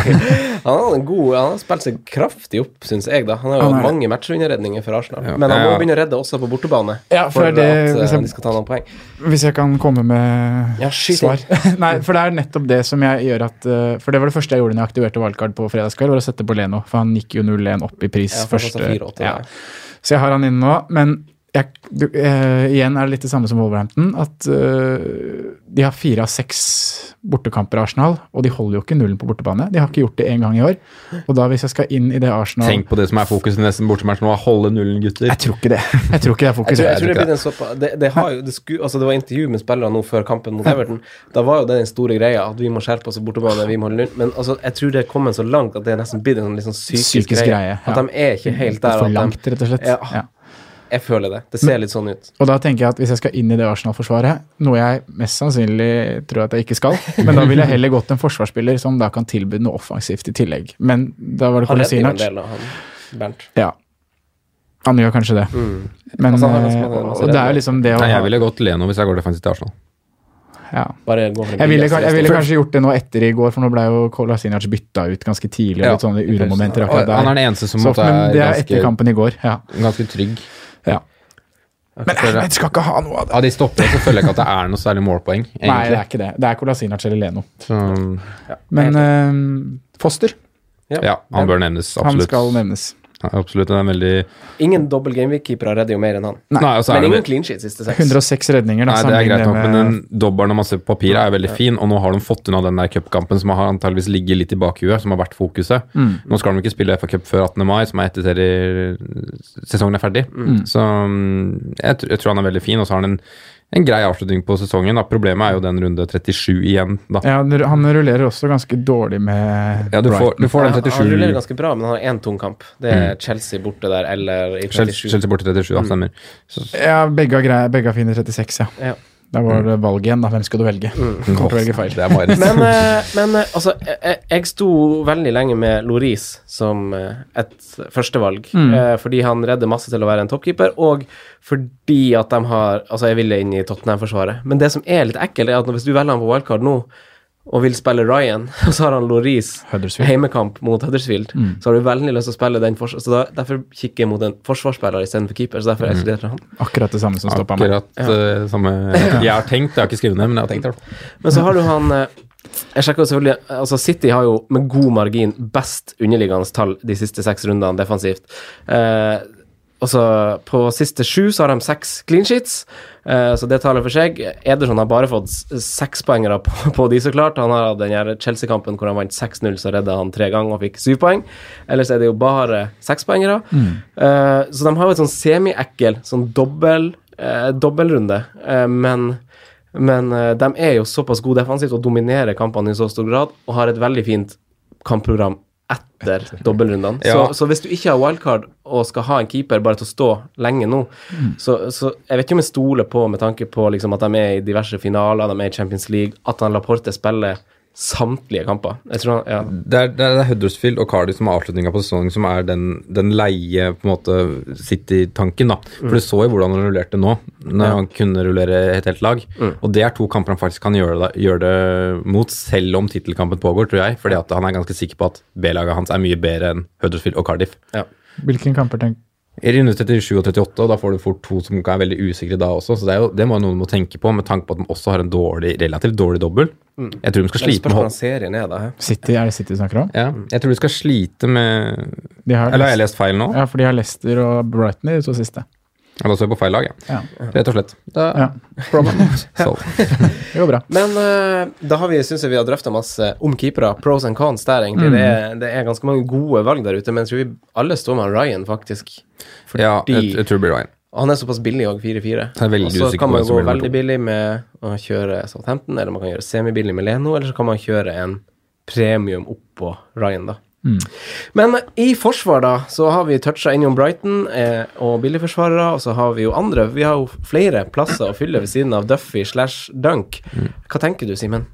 Han har en god Han har spilt seg kraftig opp, syns jeg. da Han har jo Han hatt mange matchunderredninger for Arsenal. Ja. Men han må Ja. begynne å redde også på bortebane. Ja, for for det at hvis eh, jeg- de skal ta noen poeng. Hvis jeg kan komme med Ja, svar. Nei, for det er nettopp det som jeg gjør at eh, For det var det første jeg gjorde når jeg aktiverte valgkart på fredagskveld, var å sette på Leno. For han gikk jo 0-1 opp i pris Ja, første kostet 4,80, ja. ja. Så jeg har han inne nå. Men jeg, du, eh, igjen er det litt det samme som Wolverhampton. At eh, de har fire av seks bortekamper i Arsenal, og de holder jo ikke nullen på bortebane. De har ikke gjort det én gang i år. Og da hvis jeg skal inn i det Arsenal Tenk på det som er fokuset i nesten bortematch nå, holde nullen, gutter. Jeg tror ikke det. Jeg tror ikke det er Jeg tror, jeg tror tror det ikke blir den såpa det, det, har jo, det, sku, altså det var intervju med spillere nå før kampen mot Everton. Da var jo det den store greia, at vi må skjerpe oss i bortebane. vi må holde nullen. Men altså, jeg tror det er kommet så langt at det er nesten blitt en sånn psykisk, Psykisk greie. greie, ja. At de er ikke helt der. For langt, rett og slett. Ja. Jeg føler det. Det ser litt sånn ut. Og da tenker jeg at hvis jeg skal inn i det Arsenal-forsvaret, noe jeg mest sannsynlig tror at jeg ikke skal, men da ville jeg heller gått en forsvarsspiller som da kan tilby noe offensivt i tillegg. Men da var det Han redder jo en Kolasinac. del av han Bernt. Ja. Han gjør kanskje det. Mm. Men Altså, det, masse og det er jo liksom det å Nei, jeg ville gått Leno hvis jeg går defensivt til Arsenal. ja. Jeg ville, jeg ville kanskje gjort det nå etter i går, for nå ble jo Kolasinac bytta ut ganske tidlig. Og litt sånne uromomenter akkurat der. han er den eneste som Så, måtte men det er er etter kampen i går. Ja. ganske trygg. Ja. Men Ahmed skal ikke ha noe av det. Av de stoppere så føler jeg ikke at det er noe særlig målpoeng, Nei, det er ikke det. Det er Colasinac eller Leno. Så, Men eh, Foster, ja, han bør nevnes, han skal nevnes. Ja, absolutt, det er en veldig Ingen dobbel gameweek-keepere redder jo mer enn han. Nei, og så er Men det- ingen clean sheet siste seks. 106 redninger, da. Nei, det er greit nok, men med- den dobbelen når man ser på papiret er veldig fin, og nå har de fått unna den der cupkampen som har antageligvis ligget litt i bakhuet, som har vært fokuset. Mm. Nå skal de ikke spille FA Cup før 18. mai, som er etter serie- sesongen er ferdig. Mm. Så mm, jeg, jeg tror han er veldig fin, og så har han en en grei avslutning på sesongen. Da. Problemet er jo den runde 37 igjen, da. Ja, han rullerer også ganske dårlig med Ja, du får, du får den Ja, Han rullerer ganske bra, men han har én tung kamp. Det er Chelsea borte der, eller i 37. Chelsea borte 37, da, stemmer. Så, Ja, begge har, begge har fine 36, ja. Ja. Da var det valget igjen, da. Hvem skal du velge? Kommer til å velge feil. Men, eh, men eh, altså, jeg, jeg sto veldig lenge med Loris som eh, et førstevalg, Mm. fordi han redder masse til å være en toppkeeper, og fordi at de har Altså, jeg ville inn i Tottenham-forsvaret, men det som er litt ekkelt, er at hvis du velger han på wildcard nå, og vil spille Ryan, og så har han Loris heimekamp mot Huddersfield, så har du veldig lyst til å spille den forsvars... Så da, derfor kikker jeg mot en forsvarsspiller istedenfor keeper, så derfor ekskluderer jeg han. Akkurat det samme som stoppa meg. akkurat eh, samme jeg har tenkt. Jeg har ikke skrevet ned, men jeg har tenkt det. Men så har du han eh, Jeg sjekker jo selvfølgelig Altså City har jo med god margin best underliggende tall de siste seks rundene defensivt. Eh, altså På siste sju så har de seks clean sheets, eh, så det taler for seg. Ederson har bare fått sekspoengere på, på de, så klart. Han har hatt den Chelsea-kampen hvor han vant 6-0, så redda han tre ganger og fikk syv poeng. Ellers er det jo bare sekspoengere. Eh, så de har jo et sånn semi-ekkel, sånn dobbel, eh, dobbeltrunde, men men de er jo såpass gode defensivt og dominerer kampene i så stor grad, og har et veldig fint kampprogram etter dobbeltrundene. Ja. Så, så hvis du ikke har wildcard og skal ha en keeper bare til å stå lenge nå, så, så jeg vet ikke om jeg stoler på, med tanke på liksom at de er i diverse finaler, de er i Champions League, at han Laporte spiller samtlige kamper. Jeg tror han, ja. Det er, det er Huddersfield og Cardiff som er avslutninga på sesongen, som er den, den leie på en måte City-tanken. da. For du så jo hvordan han rullerte nå, når Ja. han kunne rullere et helt lag. Og det er to kamper han faktisk kan gjøre det, gjøre det mot, selv om tittelkampen pågår, tror jeg. Fordi at han er ganske sikker på at B-laget hans er mye bedre enn Huddersfield og Cardiff. Hvilke kamper tenk I runde 37 og 38, og da får du fort to som er veldig usikre da også. Så det, er jo, det må noen må tenke på, med tanke på at de også har en dårlig, relativt dårlig dobbel. Jeg tror de skal slite med serien er, da. City, er det City du snakker om? ja, Jeg tror de skal slite med De har Eller har jeg lest feil nå? Ja, for de har Leicester og Brighton i de to siste. Ja, da står jeg på feil lag, ja. Ja. Rett og slett. Da, Ja. så. Det går bra. Men uh, da har vi, synes jeg vi har drøfta masse om keepere. Pros and cons der, egentlig. Det, er, det er ganske mange gode valg der ute, men jeg tror vi alle står med Ryan, faktisk. Fordi ja, jeg, jeg tror det blir Ryan. han er såpass billig òg, 4-4. Jeg er veldig Og så kan man gå veldig billig med å kjøre Southampton, eller man kan gjøre semibillig med Leno, eller så kan man kjøre en premium oppå Ryan, da. Men i forsvar, da, så har vi toucha innom Brighton eh, og billigforsvarere, og så har vi jo andre. Vi har jo flere plasser å fylle ved siden av Duffy slash Dunk. Hva tenker du, Simen?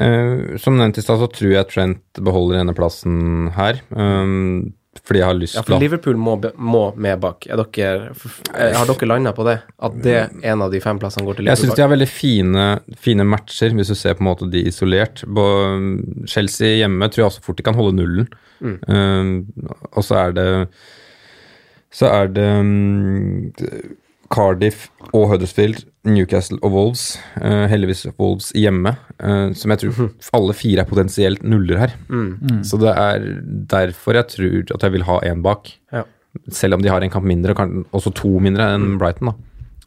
Eh, som nevnt i stad, så tror jeg Trent beholder denne plassen her. Um, fordi jeg har lyst Ja, til for å Liverpool må, må med bak. Er dere, eh, har dere landa på det? At det er en av de fem plassene går til Jeg syns de har veldig fine, fine matcher, hvis du ser på en måte de isolert. På Chelsea hjemme tror jeg også fort de kan holde nullen. Um, og så er det Så er det um, Cardiff og Huddersfield, Newcastle og Wolves. Uh, heldigvis Wolves hjemme, uh, som jeg tror alle fire er potensielt nuller her. Så det er derfor jeg tror at jeg vil ha én bak. Ja. Selv om de har en kamp mindre, og kan- også to mindre enn Brighton. da.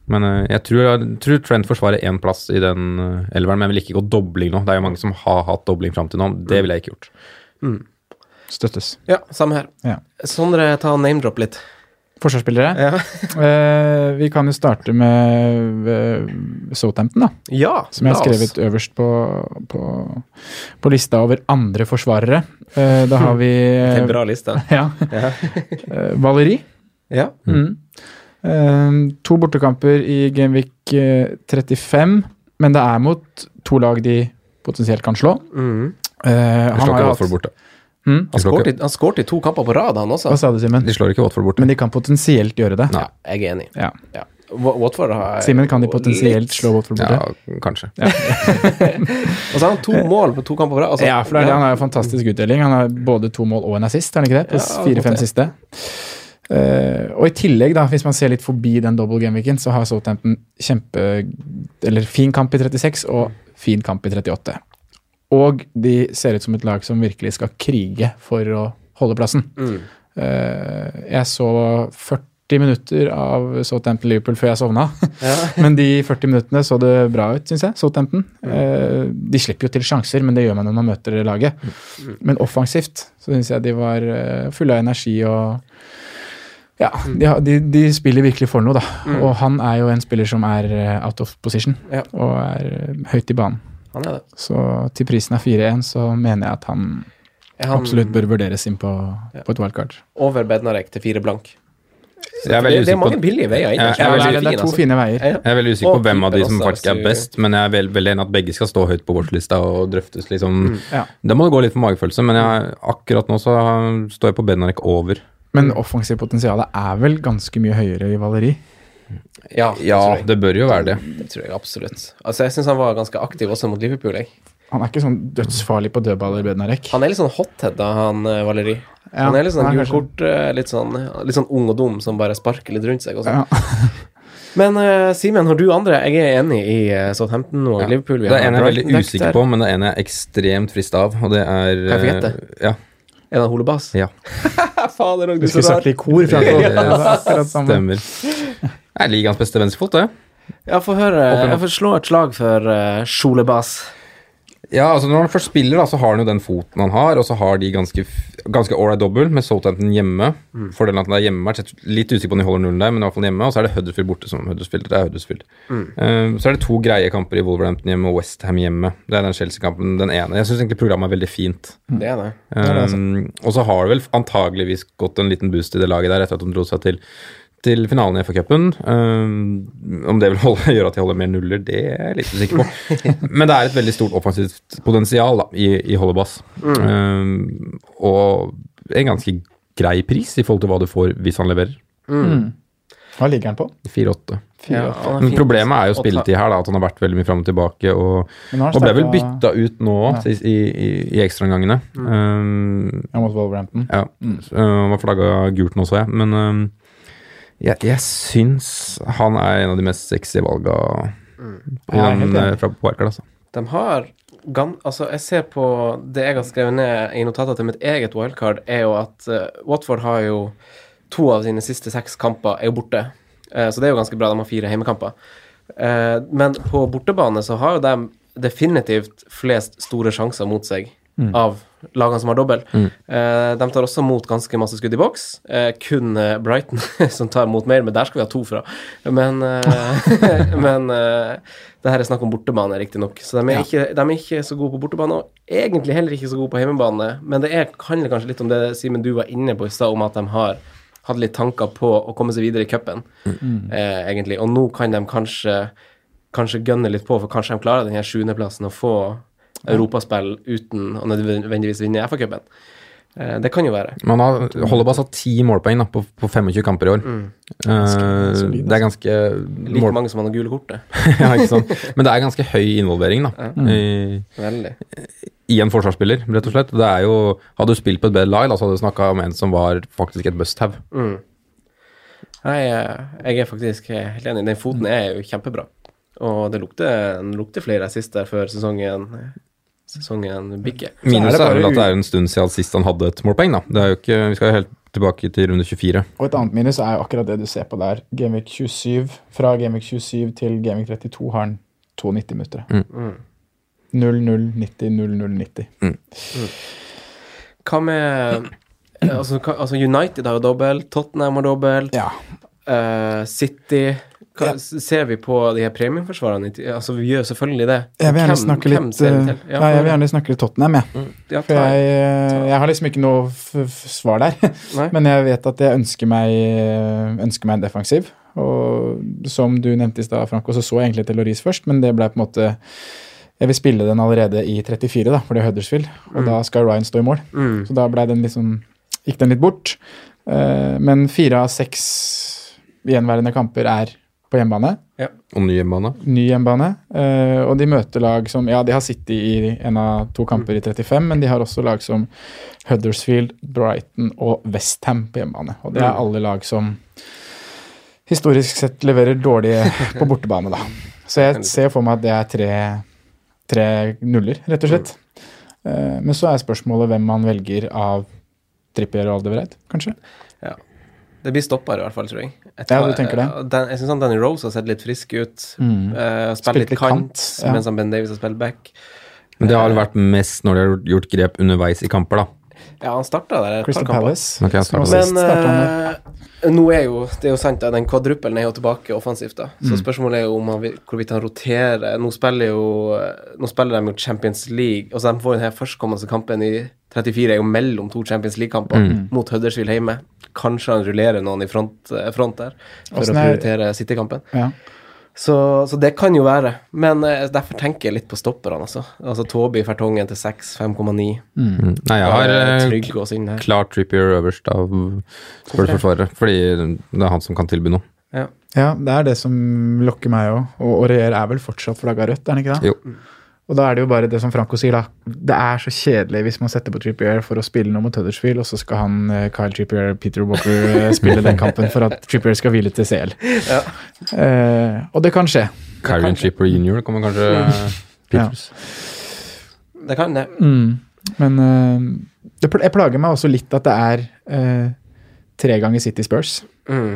Men uh, jeg tror, jeg tror Trent forsvarer én plass i den uh, elveren, men jeg vil ikke gå dobling nå. Det er jo mange som har hatt dobling fram til nå. Det ville jeg ikke gjort. Støttes. Ja, samme her. Ja. Sondre, ta name-drop litt. Forsvarsspillere? Ja. uh, vi kan jo starte med uh, Southampton, da. ja Som jeg har oss. skrevet øverst på, på, på lista over andre forsvarere. Uh, da har vi eh, en bra liste. ja, eh, Valeri. ja. Mm. To bortekamper i Genvik eh, 35, men det er mot to lag de potensielt kan slå. Mm. Eh, han har jo hatt. Mm? Han skårte i- i to kamper på rad, han også. Hva sa du, Simen? De slår ikke Watford bort. Men de kan potensielt gjøre det. Ja, jeg er enig. Ja. Ja. Watford har Simen, kan de potensielt litt- slå Watford borte? Ja, kanskje. Og så har han to mål på to kamper på rad. Altså, ja, for det er, han har jo fantastisk utdeling. Han har både to mål og en assist, er han ikke det? På Ja, fire-fem siste. Uh, og i tillegg, da, hvis man ser litt forbi den double game-weeken, så har Southampton kjempe Eller fin kamp i 36 og fin kamp i 38. Og de ser ut som et lag som virkelig skal krige for å holde plassen. Mm. Eh, jeg så 40 minutter av Southampton-Liverpool før jeg sovna. Ja. Men de 40 minuttene så det bra ut, syns jeg. Southampton. Mm. de slipper jo til sjanser, men det gjør man når man møter laget. Men offensivt så syns jeg de var eh, fulle av energi og Ja, de, de, de spiller virkelig for noe, da. Mm. Og han er jo en spiller som er eh, out of position, Ja. og er eh, høyt i banen. Han er det. Så til prisen er 4-1, så mener jeg at han, han absolutt bør vurderes inn på, Ja. på et wildcard. over Bednarek til fire blank? Det er det, det er mange billige veier Jeg jeg er veldig- det er to altså. fine veier. Jeg er veldig usikker på hvem av de som faktisk er best, men jeg er veldig, veldig enig at begge skal stå høyt på vårslista og drøftes, liksom. Ja. Da må det gå litt for magefølelse, men jeg, akkurat nå så står jeg på Benarek over. Men offensivt potensial er vel ganske mye høyere i Valeri. Ja, det Ja, det bør jo være det. Det tror jeg absolutt. Altså, jeg syns han var ganske aktiv også mot Liverpool. Jeg. Han er ikke sånn dødsfarlig på dødballer, Bednarek. Han er litt sånn hothead, da, han eh, Valeri. Ja, han er litt sånn gult kort, eh, litt sånn, litt sånn ung og dum som bare sparker litt rundt seg. Og sånn. Ja. Men uh, Simen, har du andre? Jeg er enig i uh, Southampton og Ja. Liverpool. Vi Det er en jeg er veldig usikker på, men det er en jeg er ekstremt frista av, og det er Kan jeg få gjette? Ja. Er det Holebass? ja. Fader, Du skulle sagt det i kor, akkurat samme. stemmer. Det er ligaens beste venstrefot, det. Ja, få høre. Jeg får slå et slag for uh, Sjolebas. Ja, altså Når han først spiller, da, så har han jo den foten han har, og så har de ganske ganske ålreit dobbel med Southampton hjemme. Fordelen er at den er hjemme, er litt usikker på om de holder nullen der, men i hvert fall hjemme. Og så er det Huddersfield borte, som Huddersfield. Det er Huddersfield. Eh, så er det to greie kamper i Wolverhampton hjemme og Westham hjemme. Det er den Chelsea-kampen, den ene. Jeg syns egentlig programmet er veldig fint. Det er det. Um, og så har det vel antageligvis gått en liten boost i det laget der etter at de dro seg til, til finalen i FA-cupen. Um, om det vil holde, gjøre at de holder mer nuller, det er jeg litt usikker på. Men det er et veldig stort offensivt potensial da, i, i Holdebass. Um, og en ganske grei pris i forhold til hva du får hvis han leverer. Hva ligger han på? 4-8. Ja, er Men problemet er jo spilletid her, da, at han har vært veldig mye fram og tilbake. Og, og ble vel bytta ut nå Ja. i, i, i ekstraomgangene. Um, Ja, mot Wolverhampton. ja, Mm. Han var flagga gult nå, så jeg. Men øhm, jeg, jeg syns han er en av de mest sexy valga mm. Ja, den, øh, fra Parker, altså. De har gam, Altså, jeg ser på det jeg har skrevet ned i notater til mitt eget wildcard, er jo at uh, Watford har jo to av sine siste seks kamper er jo borte. Uh, så det er jo ganske bra. De har fire heimekamper. Uh, men på bortebane så har jo de definitivt flest store sjanser mot seg av lagene som har dobbel. Eh, de tar også mot ganske masse skudd i boks. Eh, kun eh, Brighton som tar mot mer, men der skal vi ha to fra. Men, men det her er snakk om bortebane, riktignok. Så de er, ikke, de er ikke så gode på bortebane, og egentlig heller ikke så gode på hjemmebane. Men det er, handler kanskje litt om det Simen du var inne på i stad, om at de har hadde litt tanker på å komme seg videre i cupen, eh, egentlig. Og nå kan de kanskje kanskje gønne litt på, for kanskje de klarer den sjuendeplassen og få europaspill uten å nødvendigvis vinne FA-cupen. Eh, det kan jo være. Man har bare så ti målpoeng da, på, på 25 kamper i år. Eh, solid, det er ganske Like mål, mange som han har gule kortet. ja, ikke sant? Men det er ganske høy involvering da, i, i en forsvarsspiller, rett og slett. Det er jo, Hadde du spilt på et bedre lag, da, så hadde du snakka om en som var faktisk et must-have. Nei, eh, jeg er faktisk helt enig. Den foten er jo kjempebra. Og det lukter, det lukter flere assist der før sesongen Sesongen bikker. Minus er vel at det er en stund siden sist han hadde et målpoeng. da. Det er jo ikke, Vi skal jo helt tilbake til runde 24. Og et annet minus er jo akkurat det du ser på der. Gameweek 27, Fra Gameweek 27 til Gameweek 32 har han 92 minutter. Mm. 0-0-90, 0-0-90. Hva med altså, altså United har jo dobbel, Tottenham har dobbel, Ja. uh, City hva, Ser vi på de her premiumforsvarerne? Altså, vi gjør selvfølgelig det. Jeg vil gjerne Hvem- snakke hvem litt ja, ja, jeg vil gjerne snakke litt Tottenham, jeg. ja, For jeg, jeg har liksom ikke noe svar der. Men jeg vet at jeg ønsker meg, ønsker meg en defensiv. Og som du nevnte i stad, Franco, så så jeg egentlig til Loris først, men det ble på en måte Jeg vil spille den allerede i 34, da, for det er Huddersfield. Og da skal Ryan stå i mål. Mm. Så da den liksom Gikk den litt bort. Eh, men fire av seks gjenværende kamper er på hjemmebane. Og ny hjemmebane. Ny hjemmebane. eh, og de møter lag som Ja, de har City i en av to kamper i 35, men de har også lag som Huddersfield, Brighton og Westham på hjemmebane. Og det er alle lag som historisk sett leverer dårlig på bortebane, da. Så jeg ser for meg at det er tre, tre nuller, rett og slett. Eh, men så er spørsmålet hvem man velger av Trippier og Aldevereid, kanskje. Det blir stopper, i hvert fall, tror jeg. Jeg, Ja, du tenker det? eh, Den, jeg syns Danny Rose har sett litt frisk ut. Mm. Uh, Spilt Spilt litt kant, kant, ja. mens han Ben Davies har spilt back. Men det har vel vært mest når de har gjort- grep underveis i kamper, da. Ja, han starta der et Crystal par. Palace. Ok, han starter som Men uh. Nå er jo, det er jo sant, at den kvadruppelen er jo tilbake offensivt, da. Så Mm. spørsmålet er jo om han, vil- hvorvidt han roterer. Nå spiller jo Nå spiller de jo Champions League. Altså de får den her førstkommende kampen i 34 er jo mellom to Champions League-kamper Mm. mot Huddersfield hjemme. Kanskje han rullerer noen i front, eh, front der for Åssen å er- prioritere City-kampen. Ja. Så, så det kan jo være. Men eh, derfor tenker jeg litt på stopperne, altså. Altså Toby Fertongen til 6, 5,9. Mm. Nei, jeg har eh, klart Trippier øverst av Spurs-forsvaret, fordi det er han som kan tilby noe. Ja. Ja, det er det som lokker meg òg. Og Aurier er vel fortsatt flagga rødt, er han ikke det? Jo. Og da er det jo bare det som Franco sier, da. Det er så kjedelig hvis man setter på Trippier for å spille noe mot Huddersfield, og så skal han eh, Kyle Trippier, Peter Walker eh, spille den kampen for at Trippier skal hvile til CL. Eh, og det kan skje. Kyrian Trippier junior kommer kanskje Ja. Peters. Det kan det. Mm. Men eh, det pl- jeg plager meg også litt at det er eh, tre ganger City Spurs, Mm.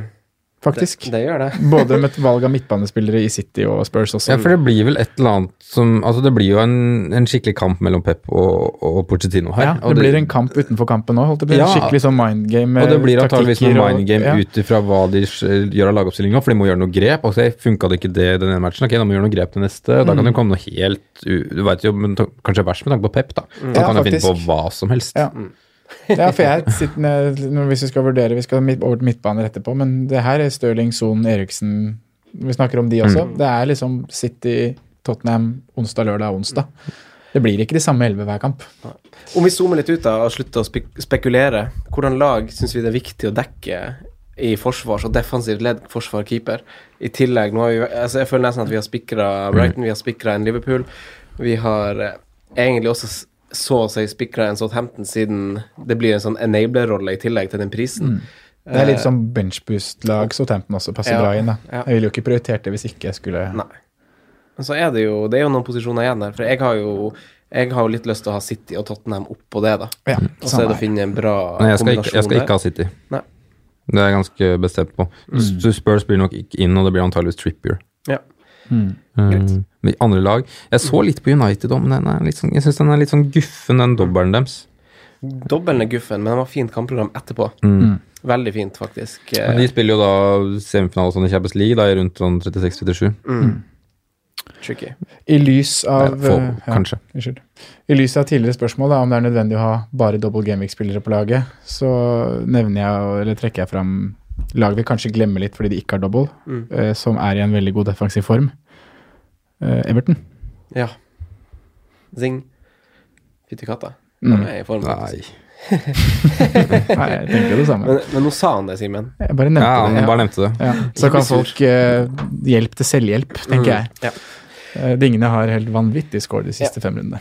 Faktisk. Det, det gjør det. Både med et valg av midtbanespillere i City og Spurs også. Ja, for det blir vel et eller annet som Altså, det blir jo en, en skikkelig kamp mellom Pep og, og Pochettino her. Ja, og det blir en kamp utenfor kampen det på. Ja. Skikkelig sånn mind game. Og det blir antakeligvis noe mind game ja. ut ifra hva de gjør av lagoppstillinga, for de må gjøre noe grep. Altså, Funka det ikke det den ene matchen, ok, da må vi gjøre noe grep til neste. Da kan Mm. det komme noe helt u- Du veit jo, men kanskje verst med tanke på Pep, da. Da Ja, kan jo finne på hva som helst. Ja. Ja, for jeg sitter hvis vi skal vurdere Vi skal over til midtbaner etterpå, men det her er Stirling, Son, Eriksen Vi snakker om de også. Mm. Det er liksom City, Tottenham, onsdag, lørdag, onsdag. Det blir ikke de samme elleve hver kamp. Om vi zoomer litt ut da, og slutter å spek spekulere, hvordan lag syns vi det er viktig å dekke i forsvars- og defensivt ledd, forsvar, keeper? I tillegg, nå har vi, altså jeg føler nesten at vi har spikra Brighton, vi har spikra en Liverpool. Vi har eh, egentlig også så å si spikra en Southampton, siden det blir en sånn enabler-rolle i tillegg til den prisen. Det er litt Eh, sånn benchboost-lag Southampton også passer Ja, bra inn. da. ja. Jeg ville jo ikke prioritert det hvis ikke jeg skulle Nei. Men så er det jo Det er jo noen posisjoner igjen der. For jeg har jo jeg har jo litt lyst til å ha City og Tottenham oppå det, da. Ja, og så er det å finne en bra Nei, jeg skal, ikke, jeg skal der. ikke ha City. Nei. Det er jeg ganske bestemt på. Mm. Spurs blir nok ikke inn, og det blir antageligvis Trippier. Ja. Mm. Um, men andre lag Jeg så litt på United òg, men den er litt sånn, jeg syns den er litt sånn guffen, den dobbelen deres. Dobbelen er guffen, men den var fint kampprogram etterpå. Mm. Veldig fint, faktisk. Men de spiller jo da semifinale sånn i Champions League, da i rundt sånn 36-37. Mm. Tricky. I lys av få- kanskje. ja, kanskje. Unnskyld. I lys av tidligere spørsmål da, om det er nødvendig å ha bare double gameweek-spillere på laget, så nevner jeg, eller trekker jeg fram lag vi kanskje glemmer litt fordi de ikke har double, Mm. eh, som er i en veldig god defensiv form. Eh, Everton. Ja. Zing. Fytti katta. Mm. Form. Nei. Nei, jeg tenker det samme. Men, men nå sa han det, Simen. Jeg bare nevnte Ja, han det. bare nevnte det. Ja. Så kan folk uh, hjelp til selvhjelp, tenker Mm. jeg. Ja. Eh, Dingene har helt vanvittig score de siste fem rundene.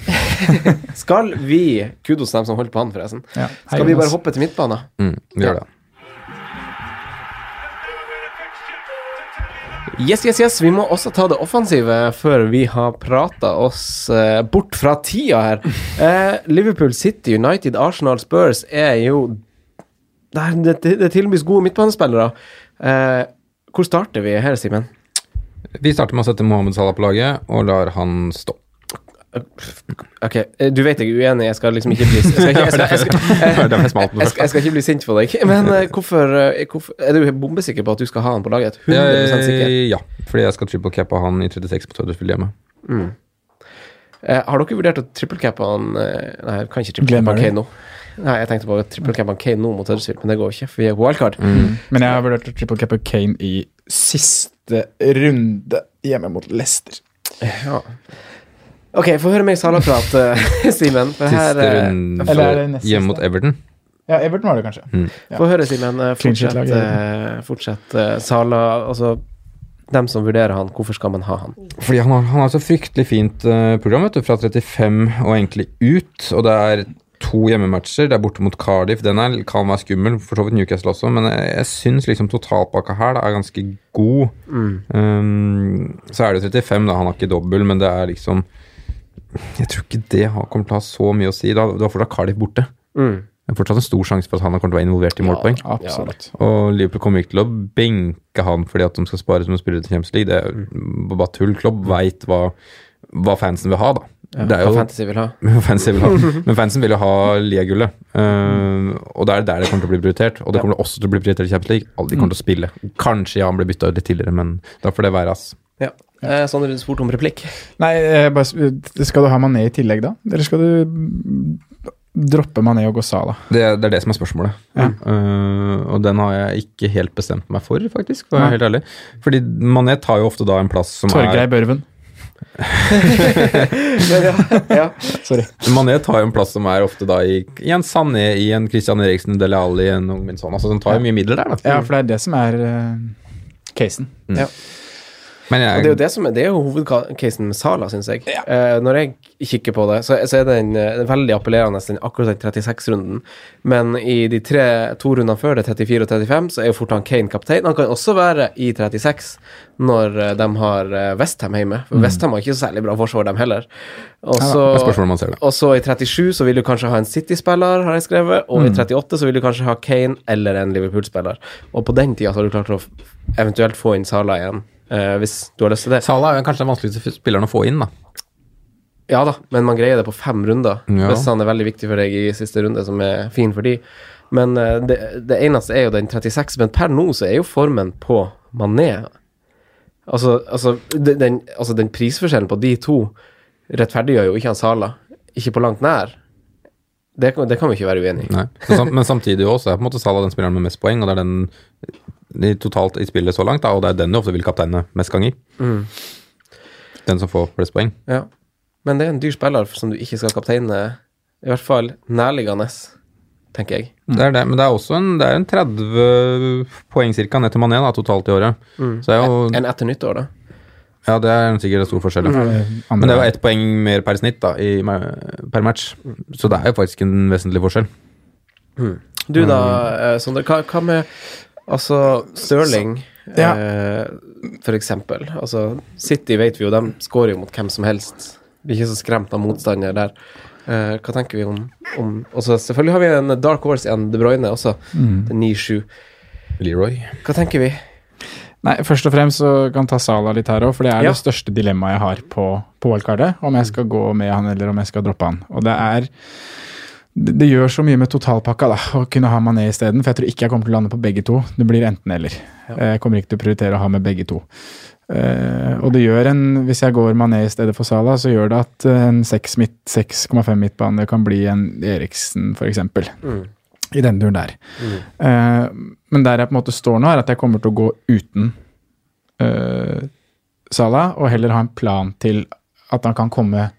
Skal vi Kudos til dem som holdt på han, forresten. Ja. Hei, Skal vi bare hoppe til midtbanen? Mm, vi gjør det. Yes, yes, yes. Vi må også ta det offensive før vi har prata oss eh, bort fra tida her. Eh, Liverpool City, United, Arsenal, Spurs er jo Det, er- det, det tilbys gode midtbanespillere. Eh, hvor starter vi her, Simen? Vi starter med å sette Mohammed Salah på laget, og lar han stå. Ok, eh, Du vet jeg er uenig, jeg skal liksom ikke bli Jeg skal, ikke, jeg skal, jeg skal, Det derfor jeg smalt på det jeg skal, ikke bli sint på deg. Men eh, hvorfor, eh, hvorfor Er du bombesikker på at du skal ha han på laget? 100 sikker? Ja, fordi jeg skal triple cappe han i 36 på Tøddersfield hjemme. Mm. Eh, har dere vurdert å trippelcappe han eh, Nei, jeg kan ikke trippelcappe han Kane nå. Nei, jeg tenkte på triple cappe han Kane nå mot Huddersfield, men det går ikke, for vi er wildcard. Men jeg har vurdert å triple cappe Kane i siste runde hjemme mot Leicester. Ja. Ok, få høre mer Salah-prat, eh, Simen. Siste eh, runde hjemme mot? Everton. Ja, Everton var det kanskje. Mm. Ja. Få høre, Simen. eh, Fortsett, fortsett Salah Altså, dem som vurderer han, hvorfor skal man ha han? Fordi han har, han har så fryktelig fint program, vet du, fra 35 og egentlig ut. Og det er to hjemmematcher. Det er borte mot Cardiff. Den er, kan være skummel, for så vidt Newcastle også, men jeg, jeg syns liksom totalpakka her da, er ganske god. Um, så er det 35, da. Han har ikke dobbel, men det er liksom Jeg tror ikke det har, kommer til å ha så mye å si. Da, da får fortsatt Cardiff borte. Mm. Det er fortsatt en stor sjanse for at han kommer til å være involvert i målpoeng. Absolutt. Og Liverpool kommer ikke til å benke han fordi at de skal spare som en spiller til Champions League. Det er bare tull. Klopp veit hva, hva fansen vil ha, da. det er Hva jo Fantasy vil ha. fansen vil ha. Men fansen vil jo ha Lia-gullet. Eh, og det er der det kommer til å bli prioritert. Og det kommer også til å bli prioritert i Champions League. Alle de kommer til å spille. Kanskje Jan ble bytta ut litt tidligere, men da får det være, ass. Ja. Eh, sånn rundt spurt om replikk. Nei, eh, bare, skal du ha Mané i tillegg, da? Eller skal du mm, droppe Mané og gå Det, det er det som er spørsmålet. Ja. Uh, og den har jeg ikke helt bestemt meg for, faktisk. For å være helt ærlig. Fordi Mané tar jo ofte da en plass som Torgeir er Børven. ja. Sorry. Mané tar jo en plass som er ofte da i, i en Sané, i en Christian Eriksen, Dele Alli, en Ung Min sånn Altså, den tar jo mye midler der, da. Ja, for det er det som er uh, casen. Ja. Men Og det er jo det som er, det er jo hovedcasen med Sala, syns jeg. Eh, når jeg kikker på det, så, så er den eh, veldig appellerende, den, akkurat den 36-runden. Men i de tre, to rundene før, det 34 og 35, så er jo fort han Kane kaptein. Han kan også være i 36 når eh, de har eh, Westham hjemme. For Westham har ikke så særlig bra forsvar, dem heller. Og så, i 37 så vil du kanskje ha en City-spiller, har jeg skrevet. Og i 38 så vil du kanskje ha Kane eller en Liverpool-spiller. Og på den tida så har du klart å eventuelt få inn Sala igjen, hvis du har lyst til det. Salah er jo kanskje den vanskeligste spilleren å få inn, da. Ja da, men man greier det på fem runder. Ja. Hvis han er veldig viktig for deg i siste runde, som er fin for de. Men eh, det, det eneste er jo den 36, men per nå så er jo formen på Mané Altså, altså, den, altså den prisforskjellen på de to rettferdiggjør jo ikke han Sala. Ikke på langt nær. Det, det kan vi ikke være uenig i. Nei. Men, samtidig også er på en måte Sala den spilleren med mest poeng, og det er den i totalt i spillet så langt, da, og det er den du ofte vil kapteine mest ganger. Mm. Den som får flest poeng. Ja. Men det er en dyr spiller som du ikke skal kapteine, i hvert fall nærliggende, tenker jeg. Det er det, men det er også en, det er en 30 poeng cirka ned til Mané da, totalt i året. Så det er jo, en etter nyttår, da. ja, det er sikkert en stor forskjell. ja. Men det er jo ett poeng mer per snitt da, i, per match, så det er jo faktisk en vesentlig forskjell. Du da, eh, Sondre, hva, hva med altså Stirling, Ja. eh, for eksempel. Altså, City vet vi jo, de skårer jo mot hvem som helst. Blir ikke så skremt av motstander der. Eh, hva tenker vi om, om Og så selvfølgelig har vi en dark horse igjen, De Bruyne også. Er 9-7. Leroy. Hva tenker vi? Nei, først og fremst så kan ta Sala litt her òg, for det er Ja. det største dilemmaet jeg har på, på wildcardet. Om jeg skal gå med han eller om jeg skal droppe han. Og det er det, det gjør så mye med totalpakka da, å kunne ha Mané isteden, for jeg tror ikke jeg kommer til å lande på begge to. Det blir enten-eller. Jeg kommer ikke til å prioritere å ha med begge to. Uh, og det gjør en, hvis jeg går Mané i stedet for Salah, så gjør det at eh, en 6,5 midt- 6,5 midtbane kan bli en Eriksen, f.eks. I den turen der. Eh, men der jeg på en måte står nå, er at jeg kommer til å gå uten uh, Salah, og heller ha en plan til at han kan komme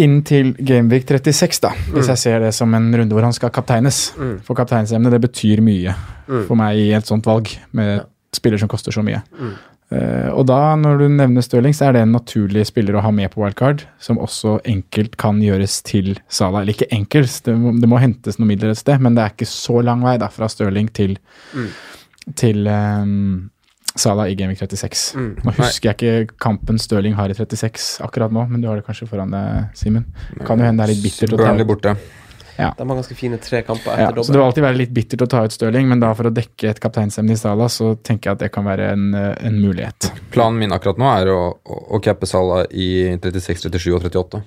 inn til Gamevik 36, da, hvis jeg ser det som en runde hvor han skal kapteines. For kapteinsemne, det betyr mye for meg i et sånt valg, med spiller som koster så mye. Uh, og da, når du nevner Stirling, så er det en naturlig spiller å ha med på wildcard, som også enkelt kan gjøres til Salah. Eller ikke enkelt, det må, det må hentes noen midler et sted, men det er ikke så lang vei da, fra Stirling til, til ehm, Salah i Gameweek 36. Nå husker jeg ikke kampen Stirling har i 36 akkurat nå, men du har det kanskje foran deg, Simen. Kan jo hende det er litt bittert å ta ut. borte. De har ganske fine tre kamper Ja, etter så det vil alltid være litt bittert å ta ut Stirling, men da for å dekke et kapteinsemne i Salah, så tenker jeg at det kan være en, eh, en mulighet. Planen min akkurat nå er å, å, å cappe Salah i 36, 37 og 38.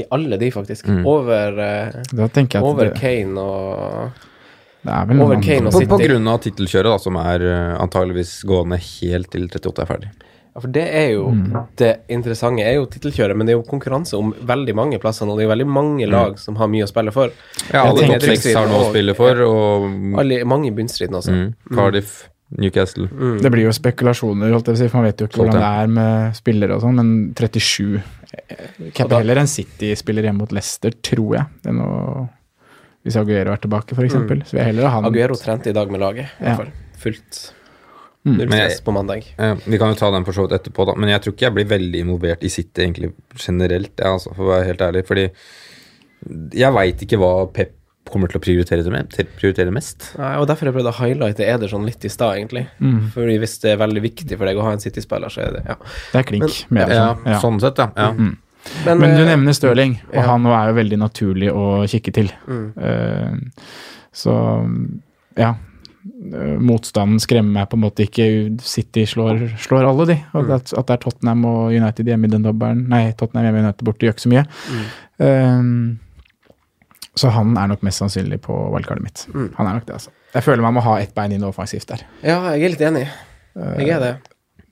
I alle de, faktisk. Over, uh, Da jeg at over det, Kane og over noen Kane og På, City. på grunn av tittelkjøret, da, som er uh, antageligvis gående helt til 38 er ferdig. Ja, for det er jo Mm. det interessante er jo tittelkjøret, men det er jo konkurranse om veldig mange plasser Og Det er jo veldig mange lag som har mye å spille for. Ja, alle topp seks har noe å spille for, og Alle, mange i bunnstriden også. mm, Cardiff, Newcastle Det blir jo spekulasjoner, holdt jeg på å si, for man vet jo ikke hvordan det er med spillere og sånn, men 37 Og Capper heller en City-spiller hjemme mot Leicester, tror jeg. Det er noe, hvis Aguero er tilbake, f.eks. Mm. Så vil jeg heller ha han Aguero trente i dag med laget, i Ja. hvert fall. Fullt. Mm. Jeg- stress på mandag. Eh, vi kan jo ta den for så vidt etterpå, da. Men jeg tror ikke jeg blir veldig involvert i City egentlig generelt, ja, altså, for å være helt ærlig. Fordi jeg veit ikke hva Pep kommer til å prioritere, det med, til- prioritere mest. Nei, og Derfor har jeg prøvd å highlighte Ederson litt i stad, egentlig. Mm. Fordi Hvis det er veldig viktig for deg å ha en City-spiller, så er det ja. Det er klink. Men- med det, Ja, sånn. ja. Sånn sett, ja. ja. Men, Men du eh, nevner Stirling, og ja. han er jo veldig naturlig å kikke til. Mm. Eh, så ja. øh, motstanden skremmer meg på en måte ikke. City slår, slår alle, de. Og at, at det er Tottenham og United hjemme i den dobbelen Nei, Tottenham hjemme i United borte gjør ikke så mye. Um, så han er nok mest sannsynlig på wildcardet mitt. Han er nok det, altså. Jeg føler man må ha ett bein inn offensivt der. Ja, jeg er litt enig. Jeg er det.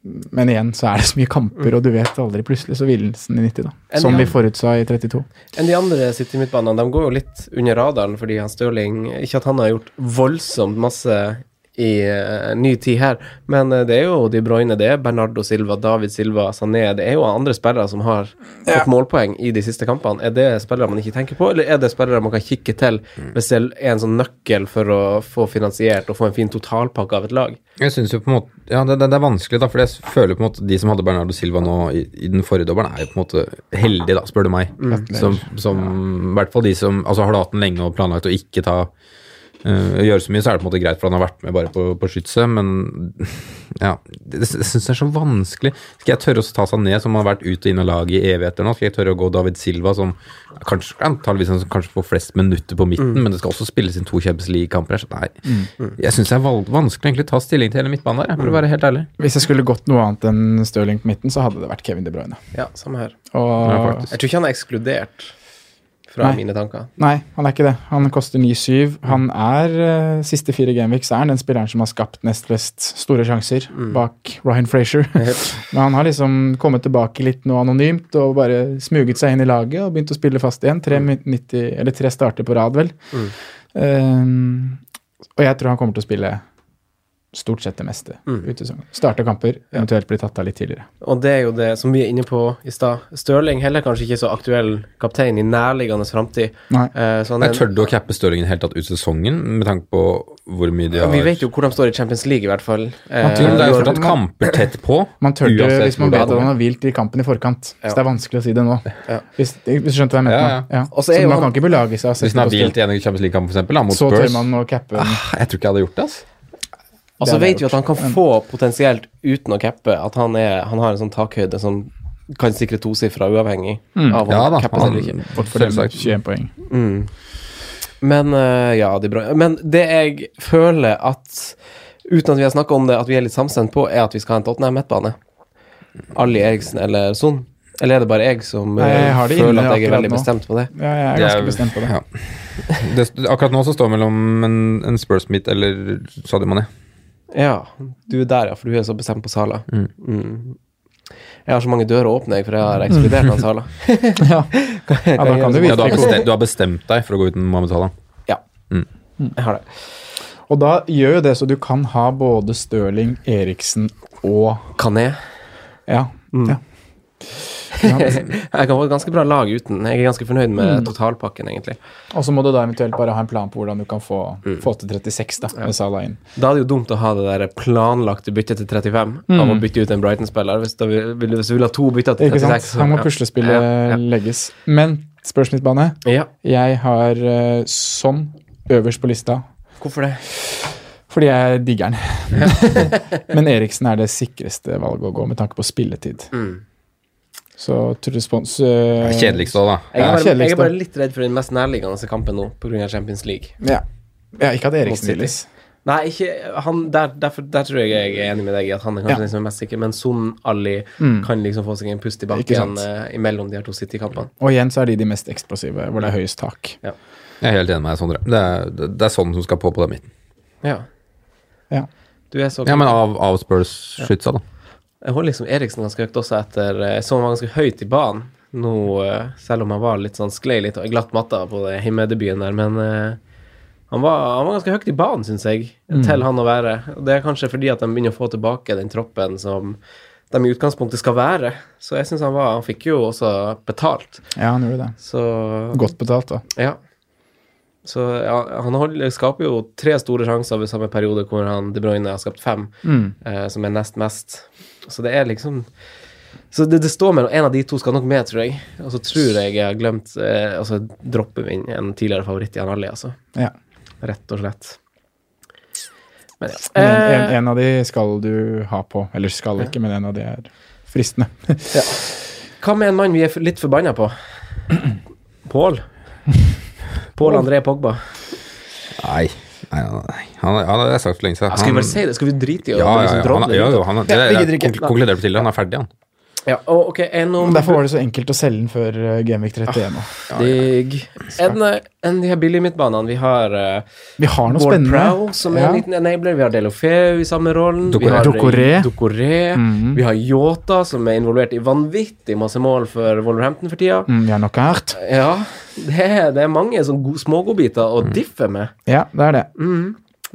Men igjen så er det så mye kamper, og du vet aldri. Plutselig så vil den i 90, da. En Som vi forutsa i 32. Enn de andre City-midtbanene, de går jo litt under radaren fordi han Stirling Ikke at han har gjort voldsomt masse i uh, ny tid her, men uh, det er jo De Bruyne, det er Bernardo Silva, David Silva, Sané Det er jo andre spillere som har fått målpoeng i de siste kampene. Er det spillere man ikke tenker på, eller er det spillere man kan kikke til hvis det er en sånn nøkkel for å få finansiert og få en fin totalpakke av et lag? Jeg synes jo på en måte Ja, det, det, det er vanskelig, da, for jeg føler på en måte de som hadde Bernardo Silva nå i, i den forrige dobbelen, er jo på en måte heldige, da, spør du meg. Som, som I hvert fall de som altså, har du hatt den lenge og planlagt å ikke ta øh, gjøre så mye, så er det på en måte greit, for han har vært med bare på, på skytset, men ja, det, det, jeg syns det er så vanskelig. Skal jeg tørre å ta seg ned, som har vært ut og inn av laget i evigheter nå? Skal jeg tørre å gå David Silva, som kanskje, antageligvis han som kanskje får flest minutter på midten, men det skal også spilles inn to Champions League-kamper her, så nei. Jeg syns det er vanskelig vanskelig å ta stilling til hele midtbanen der, jeg, for å være helt ærlig. Hvis jeg skulle gått noe annet enn Stirling på midten, så hadde det vært Kevin De Bruyne. Ja, samme her. Og Ja. Jeg tror ikke han er ekskludert fra Nei. mine tanker. Nei, han er ikke det. Han koster 9-7. Han er uh, siste fire gameweeks er den spilleren som har skapt nest flest store sjanser bak Ryan Frazier. Men han har liksom kommet tilbake litt nå anonymt og bare smuget seg inn i laget og begynt å spille fast igjen. Tre, 90, eller tre starter på rad, vel. Um, og jeg tror han kommer til å spille stort sett det meste mm. utesesongen. Starte kamper, eventuelt bli tatt av litt tidligere. Og det er jo det som vi er inne på i stad. Stirling heller kanskje ikke så aktuell kaptein i nærliggende framtid. Uh, Eh, Jeg tør du å cappe Stirling i det hele tatt ut sesongen, med tanke på hvor mye de har Vi vet jo hvor de står i Champions League, i hvert fall. Eh, Man tør, Men det er jo Eh, fortsatt kamper tett på. Man tør det hvis man vet at man han har hvilt i kampen i forkant. Ja. Så det er vanskelig å si det nå. Ja. Hvis, hvis du skjønte hva jeg mente Ja, ja. Ja. Så så man han- kan ikke belage seg. Hvis man har hvilt i en Champions League-kamp, for eksempel, Spurs Så tør man å cappe. Ah, Jeg tror ikke jeg hadde gjort det, altså. Altså så vet vi at han kan få potensielt uten å cappe at han, er, han har en sånn takhøyde som kan sikre tosifra uavhengig av om Ja da, han cappes eller ikke. Fått for dem Selvsagt. 21 poeng. Mm. Men uh, ja, det er bra. Men det jeg føler at Uten at vi har snakka om det, at vi er litt samstemt på, er at vi skal ha en Tottenham-midtbane. Ali Eriksen eller Son. Eller er det bare jeg som eh, Nei, jeg føler inne at jeg er veldig nå. bestemt på det? Ja, jeg er ganske jeg, bestemt på det. ja. Det, akkurat nå så står det mellom en, en Spurs-meet eller Sadio Mané. Ja, du er der, ja, for du er så bestemt på Sala. Mm. Jeg har så mange dører åpne, for jeg har ekskludert han Sala. Ja. ja, da kan du Ja, du, har bestemt, du har bestemt deg for å gå uten Mohammed Salah. Ja, jeg har det. Og da gjør jo det så du kan ha både Stirling, Eriksen og Kané. Ja. Mm. ja. Ja, Jeg kan få et ganske bra lag uten. Jeg er ganske fornøyd med totalpakken, egentlig. Og så må du da eventuelt bare ha en plan på hvordan du kan få, Mm. få til 36 da, med Salah inn. Da er det jo dumt å ha det der planlagte byttet til 35 av å bytte ut en Brighton-spiller. Hvis, vil- vil- hvis du vil ha to bytter til Ikke 36 sant? Her må ja. puslespillet Ja, ja. legges. Men spørsmålsbane. Ja. Jeg har uh, sånn øverst på lista Hvorfor det? fordi jeg digger den. Men Eriksen er det sikreste valget å gå med tanke på spilletid. Mm. Så til respons uh, Kjedeligst òg, da. Jeg er, bare, jeg er bare litt redd for den mest nærliggende kampen nå, pga. Champions League. Ja. ja, ikke at Erik Eriksen stilles. Nei, ikke han, der, derfor, der tror jeg jeg er enig med deg i at han er kanskje Ja. den som er mest sikker, men Son Ali kan liksom få seg en pust i bakken uh, eh, imellom de her to City-kampene. Og igjen så er de de mest eksplosive, hvor det er høyest tak. Jeg er helt enig med deg, Sondre. Det er, det, det er sånn som skal på på den midten. Ja. Ja. Du er så Ja, men av, av Spurs-skytsa, da. Jeg holder liksom Eriksen ganske høyt også etter eh, Jeg så han var ganske høyt i banen nå, eh, selv om han var litt sånn sklei litt og glatt matta på det hjemmedebuten der, men eh, han, var, han var ganske høyt i banen, syns jeg, til han å være. Og Det er kanskje fordi at de begynner å få tilbake den troppen som de i utgangspunktet skal være. Så jeg syns han var Han fikk jo også betalt, Ja, han gjorde det. så Godt betalt, da. Ja. Så ja, han holder, skaper jo tre store sjanser ved samme periode hvor han De Bruyne har skapt fem, eh, som er nest mest. Så det er liksom Så det, det står mellom en av de to skal nok med, tror jeg. Og så tror jeg jeg har glemt eh, Altså dropper min en tidligere favoritt i Ali, altså. Ja. Rett og slett. Men ja. Men en, en, en av de skal du ha på. Eller skal ikke, men en av de er fristende. hva med en mann vi er litt forbanna på? Pål? Pål André Pogba. Nei. Nei, nei, Han, Han, ja, det har jeg sagt for lenge siden. Ja, skal vi bare si det? Skal vi drite i å ja, ja, liksom ja, drodle han, ja, han, det, Ja, vi jeg gidder ikke. konkl- konkluderte til det. Han er ferdig, han. Ja, og ok, en om Derfor var det så enkelt å selge den før uh, Gameweek 31 nå. Digg. En, en de her billige midtbanene. Vi har uh, Vi har noe Ward spennende. Prow, som er Ja. en liten enabler. Vi har Delofeu i samme rollen. Doucouré. Vi har Doucouré. Doucouré. Mhm. Vi har Yota, som er involvert i vanvittig masse mål for Wolverhampton for tida. Mm, vi har nok hardt. Ja, det er, det er mange sånn smågodbiter å diffe med. Ja, det er det.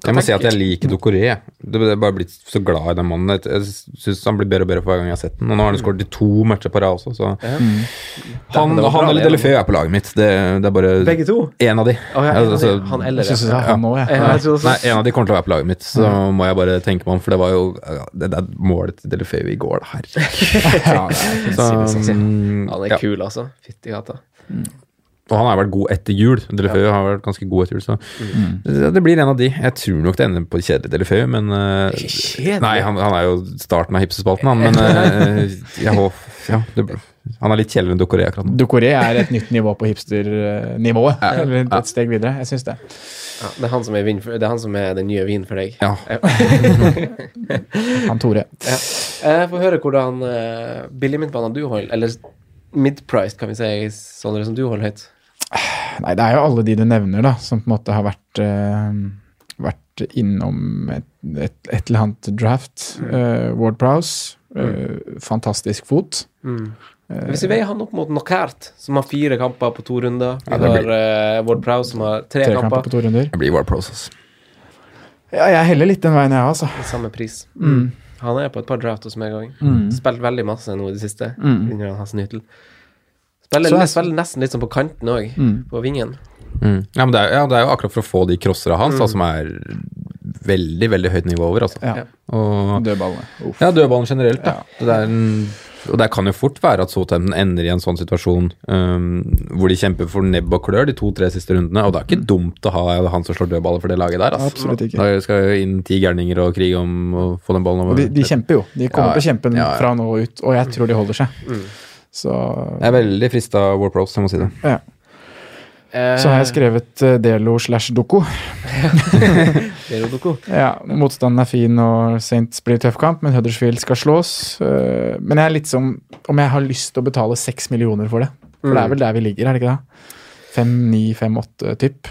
Jeg må si at jeg liker Dokoré. Jeg er bare blitt så glad i den mannen. Jeg, syns han blir bedre og bedre for hver gang jeg har sett den. Og nå har han skåret i to matcher på rad også, så Mm. Han, bra, han eller. Delefeu er på laget mitt. Det, det er bare Begge to? en av de. Ja, en av de. Altså, Han eller det. han. Ja, Nei, en av de kommer til å være på laget mitt, så må jeg bare tenke meg om, for det var jo det der målet til Delefeu i går, herregud. Ja, det Så, sexy. mm, Han er ja. kul, altså. Fytti gata. Og han har vært god etter jul. Delefeu har vært ganske god etter jul, så det, det blir en av de. Jeg tror nok det ender på kjedelig Delefeu, men uh, Kjedelig? Nei, han, han er jo starten av hipsespalten, han, men uh, jeg håper ja, det, Han er litt kjedeligere enn Dokoré akkurat nå. Dokoré er et nytt nivå på hipster-nivået. Eller et steg videre. Jeg syns det. Ja, det, er han som er vin for, det er han som er den nye vinen for deg. Ja. Han Tore. Ja. Jeg får høre hvordan uh, billigmidtbaner du holder, eller mid-priced, kan vi si, Sondre, som du holder høyt. Nei, det er jo alle de du nevner, da, som på en måte har vært uh, vært innom et, et, et eller annet draft. Uh, Ward Prowse, uh, fantastisk fot. Hvis vi veier han opp mot Knockert, som har fire kamper på to runder Vi Ja, har uh, Ward Prowse, som har tre, Tre kamper kamper på to runder. Det blir Ward Prowse, altså. Ja, jeg heller litt den veien, jeg, altså. i samme pris. Mm. Han er på et par draft hos meg òg. Mm. Spilt veldig masse nå i det siste. Mm. Under han Hassen Hyttel. Spiller, Så jeg- spiller nesten litt sånn på kanten òg, Mm. på vingen. Mm. Ja, men det er, ja, det er jo akkurat for å få de crossere hans, Mm. da, som er veldig, veldig høyt nivå over, altså. Ja. Og Dødballene. Uff. Ja, dødballen generelt, da. Det er en, og det kan jo fort være at Southampton ender i en sånn situasjon um, hvor de kjemper for nebb og klør de to-tre siste rundene, og det er ikke dumt å ha han som slår dødballer for det laget der. Altså. Absolutt ikke. Da skal jo inn ti gærninger og krige om å få den ballen Og de, de kjemper jo. De kommer Ja, på kjempen ja, ja. fra nå ut, og jeg tror de holder seg. Mm. Så, Jeg er veldig frista av Warpros, jeg må si det. ja. Eh, så har jeg skrevet eh, Delo slash Doko. Delo Doko. Ja, motstanden er fin, og Saints blir tøff kamp, men Huddersfield skal slås. Eh, Men jeg er litt som om jeg har lyst til å betale seks millioner for det. For det er vel der vi ligger, er det ikke det? Fem, ni, fem, åtte typ.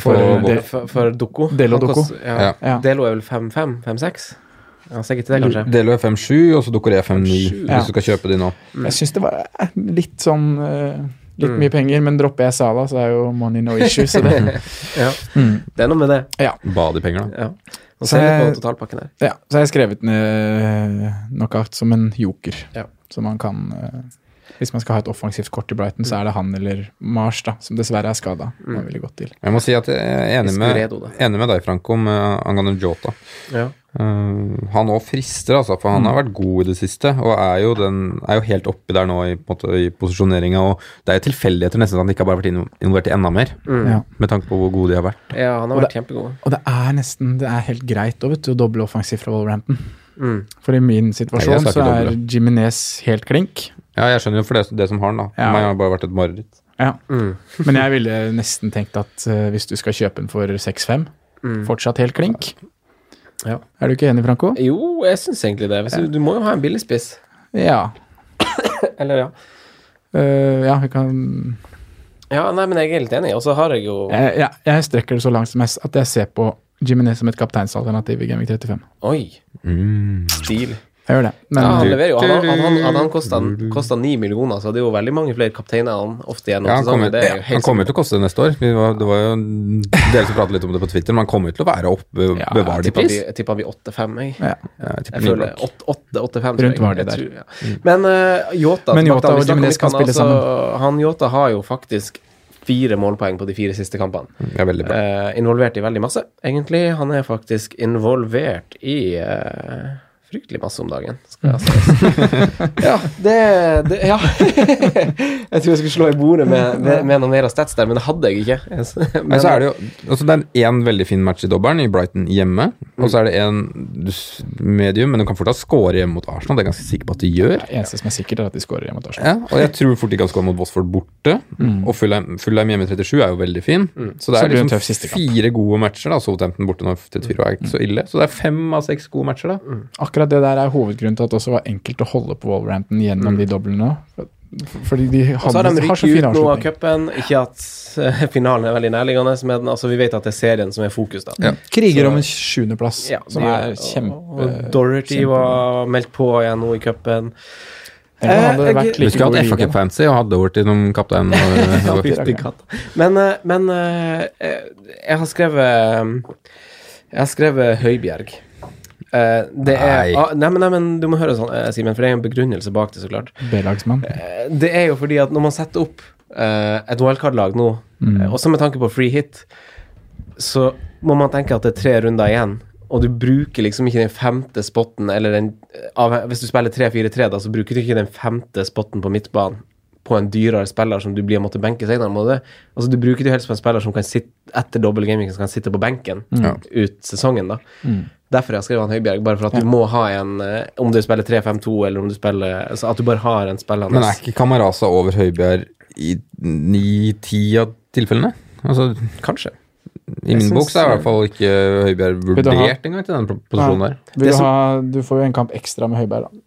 For, For- For, for Doko. Delo Doko. Ja. Ja. Delo er vel 5-5? 5-6? Ja, sikkert til det, kanskje. Delo er 5-7, og så dukker det 5-9, Ja. hvis du skal kjøpe de nå. Jeg syns det var eh, litt sånn eh, Litt Mm. mye penger, men dropper jeg Sala, så er jo money no issue. Så det, Ja. mm. Det er noe med det. Bade i penger, da. Ja. Og Så vi på jeg- totalpakken her. Ja, så har jeg skrevet ned eh, knockout som en joker. Ja. som man kan eh, Hvis man skal ha et offensivt kort i Brighton, så er det han eller Mars, da, som dessverre er skada. Mm. Jeg må si at jeg er enig med, enig med deg, Franco, med angående Jota. Ja. Uh, han òg frister, altså, for han har vært god i det siste. Og er jo, den, er jo helt oppi der nå i, på måte, i posisjoneringa. Og det er jo tilfeldigheter nesten at han ikke har bare vært involvert i enda mer. Mm. Ja. Med tanke på hvor gode de har vært. ja, han har Og vært kjempegod. Og det er nesten det er helt greit å å doble offensivt fra Wolverhampton. Mm. For i min situasjon Nei, så er. Jiminez helt klink. Ja, jeg skjønner jo for det, det som har den, da. Ja. meg har bare vært et mareritt. Ja. Mm. Men jeg ville nesten tenkt at uh, hvis du skal kjøpe den for 6-5, Mm. fortsatt helt klink. Ja. Er du ikke enig, Franco? Jo, jeg syns egentlig det. Hvis du, du må jo ha en billigspiss. Ja. Eller, ja. Uh, ja, vi kan Ja, nei, men jeg er helt enig. Og så har jeg jo jeg, jeg, jeg strekker det så langt som jeg, at jeg ser på Jiminez som et kapteinsalternativ i Gaming 35. Oi, Mm. stil. Jeg gjør det. Men Ja, han eh, leverer jo. Hadde han, han, han, han kosta ni millioner, så hadde jo veldig mange flere kapteiner han ofte gjennom Ja, han sesongen. kommer, Det er jo helt han kommer til å koste det neste år. Vi var, det var jo dere som pratet litt om det på Twitter, men han kommer jo til å være oppe Ja, bevart i pris. jeg tipper vi 8-5, jeg. ja. Ja, jeg Jeg føler 8-8-5. Rundt var det der. ja. Men uh, Yota Men og snakker kan spille altså, Han Yota har jo faktisk fire målpoeng på de fire siste kampene. Ja, er veldig bra. Eh, involvert i veldig masse, egentlig. Han er faktisk involvert i eh, fryktelig masse om dagen. Ja, det, det Ja. jeg tror jeg skulle slå i bordet med, med, med noe mer av stats der, men det hadde jeg ikke. Men, så er det jo altså Det er én veldig fin match i dobbelen, i Brighton hjemme. Og så er det en medium, men du kan fortsatt score hjemme mot Arsenal. Det er jeg ganske sikker på at de gjør. Det eneste som er sikkert, er at de scorer hjemme mot Arsenal. Ja, og jeg tror fort de kan score mot Watford borte. Og Fulham Fulham hjemme i 37 er jo veldig fin. Så det er så det liksom fire gode matcher. da Southampton borte nå til Tyrå er ikke så ille. Så det er fem av seks gode matcher, da. Akkurat det der er hovedgrunnen til at det også var enkelt å holde på Wolverhampton gjennom de doblene. Fordi de Og så hadde, har de har så rykket fin ut nå av avslutning. cupen. Ikke at eh, finalen er veldig nærliggende, men altså, vi vet at det er serien som er fokus. da. Ja. Kriger Så- om en sjuendeplass, Ja, som er kjempe... og Dorothy kjempe- var meldt på igjen nå i cupen. Hadde Eh, like skulle god hatt FA. Cup Fancy og hadde vært som kaptein. Ja, Og, fytti katta. Men, eh, men jeg har skrevet Jeg har skrevet Høibjerg. Eh, det er Nei. ah, nei, men, nei, men du må høre sånn, eh, Simen, for det er en begrunnelse bak det, så klart. B-lagsmann. Eh, Det er jo fordi at når man setter opp eh, et wildcard-lag nå, Mm. også med tanke på free hit, så må man tenke at det er tre runder igjen, og du bruker liksom ikke den femte spotten, eller den av, Hvis du spiller 3-4-3, da, så bruker du ikke den femte spotten på midtbanen på en dyrere spiller som du blir måtte benke senere. Må du, det? altså, du bruker det jo helst på en spiller som kan sitte etter dobbel gaming, som kan sitte på benken mm. ut sesongen. da. Derfor har jeg skrevet han Høibjerg, bare for at du må ha en eh, Om du spiller 3-5-2, eller om du spiller altså At du bare har en spillende men er ikke Kamaraza over Høibjerg i ni-ti av tilfellene? Altså, Kanskje. I min bok så er i hvert fall ikke Høibjerg vurdert engang til den posisjonen der. Vil du, som- ha, du får jo en kamp ekstra med Høibjerg, da.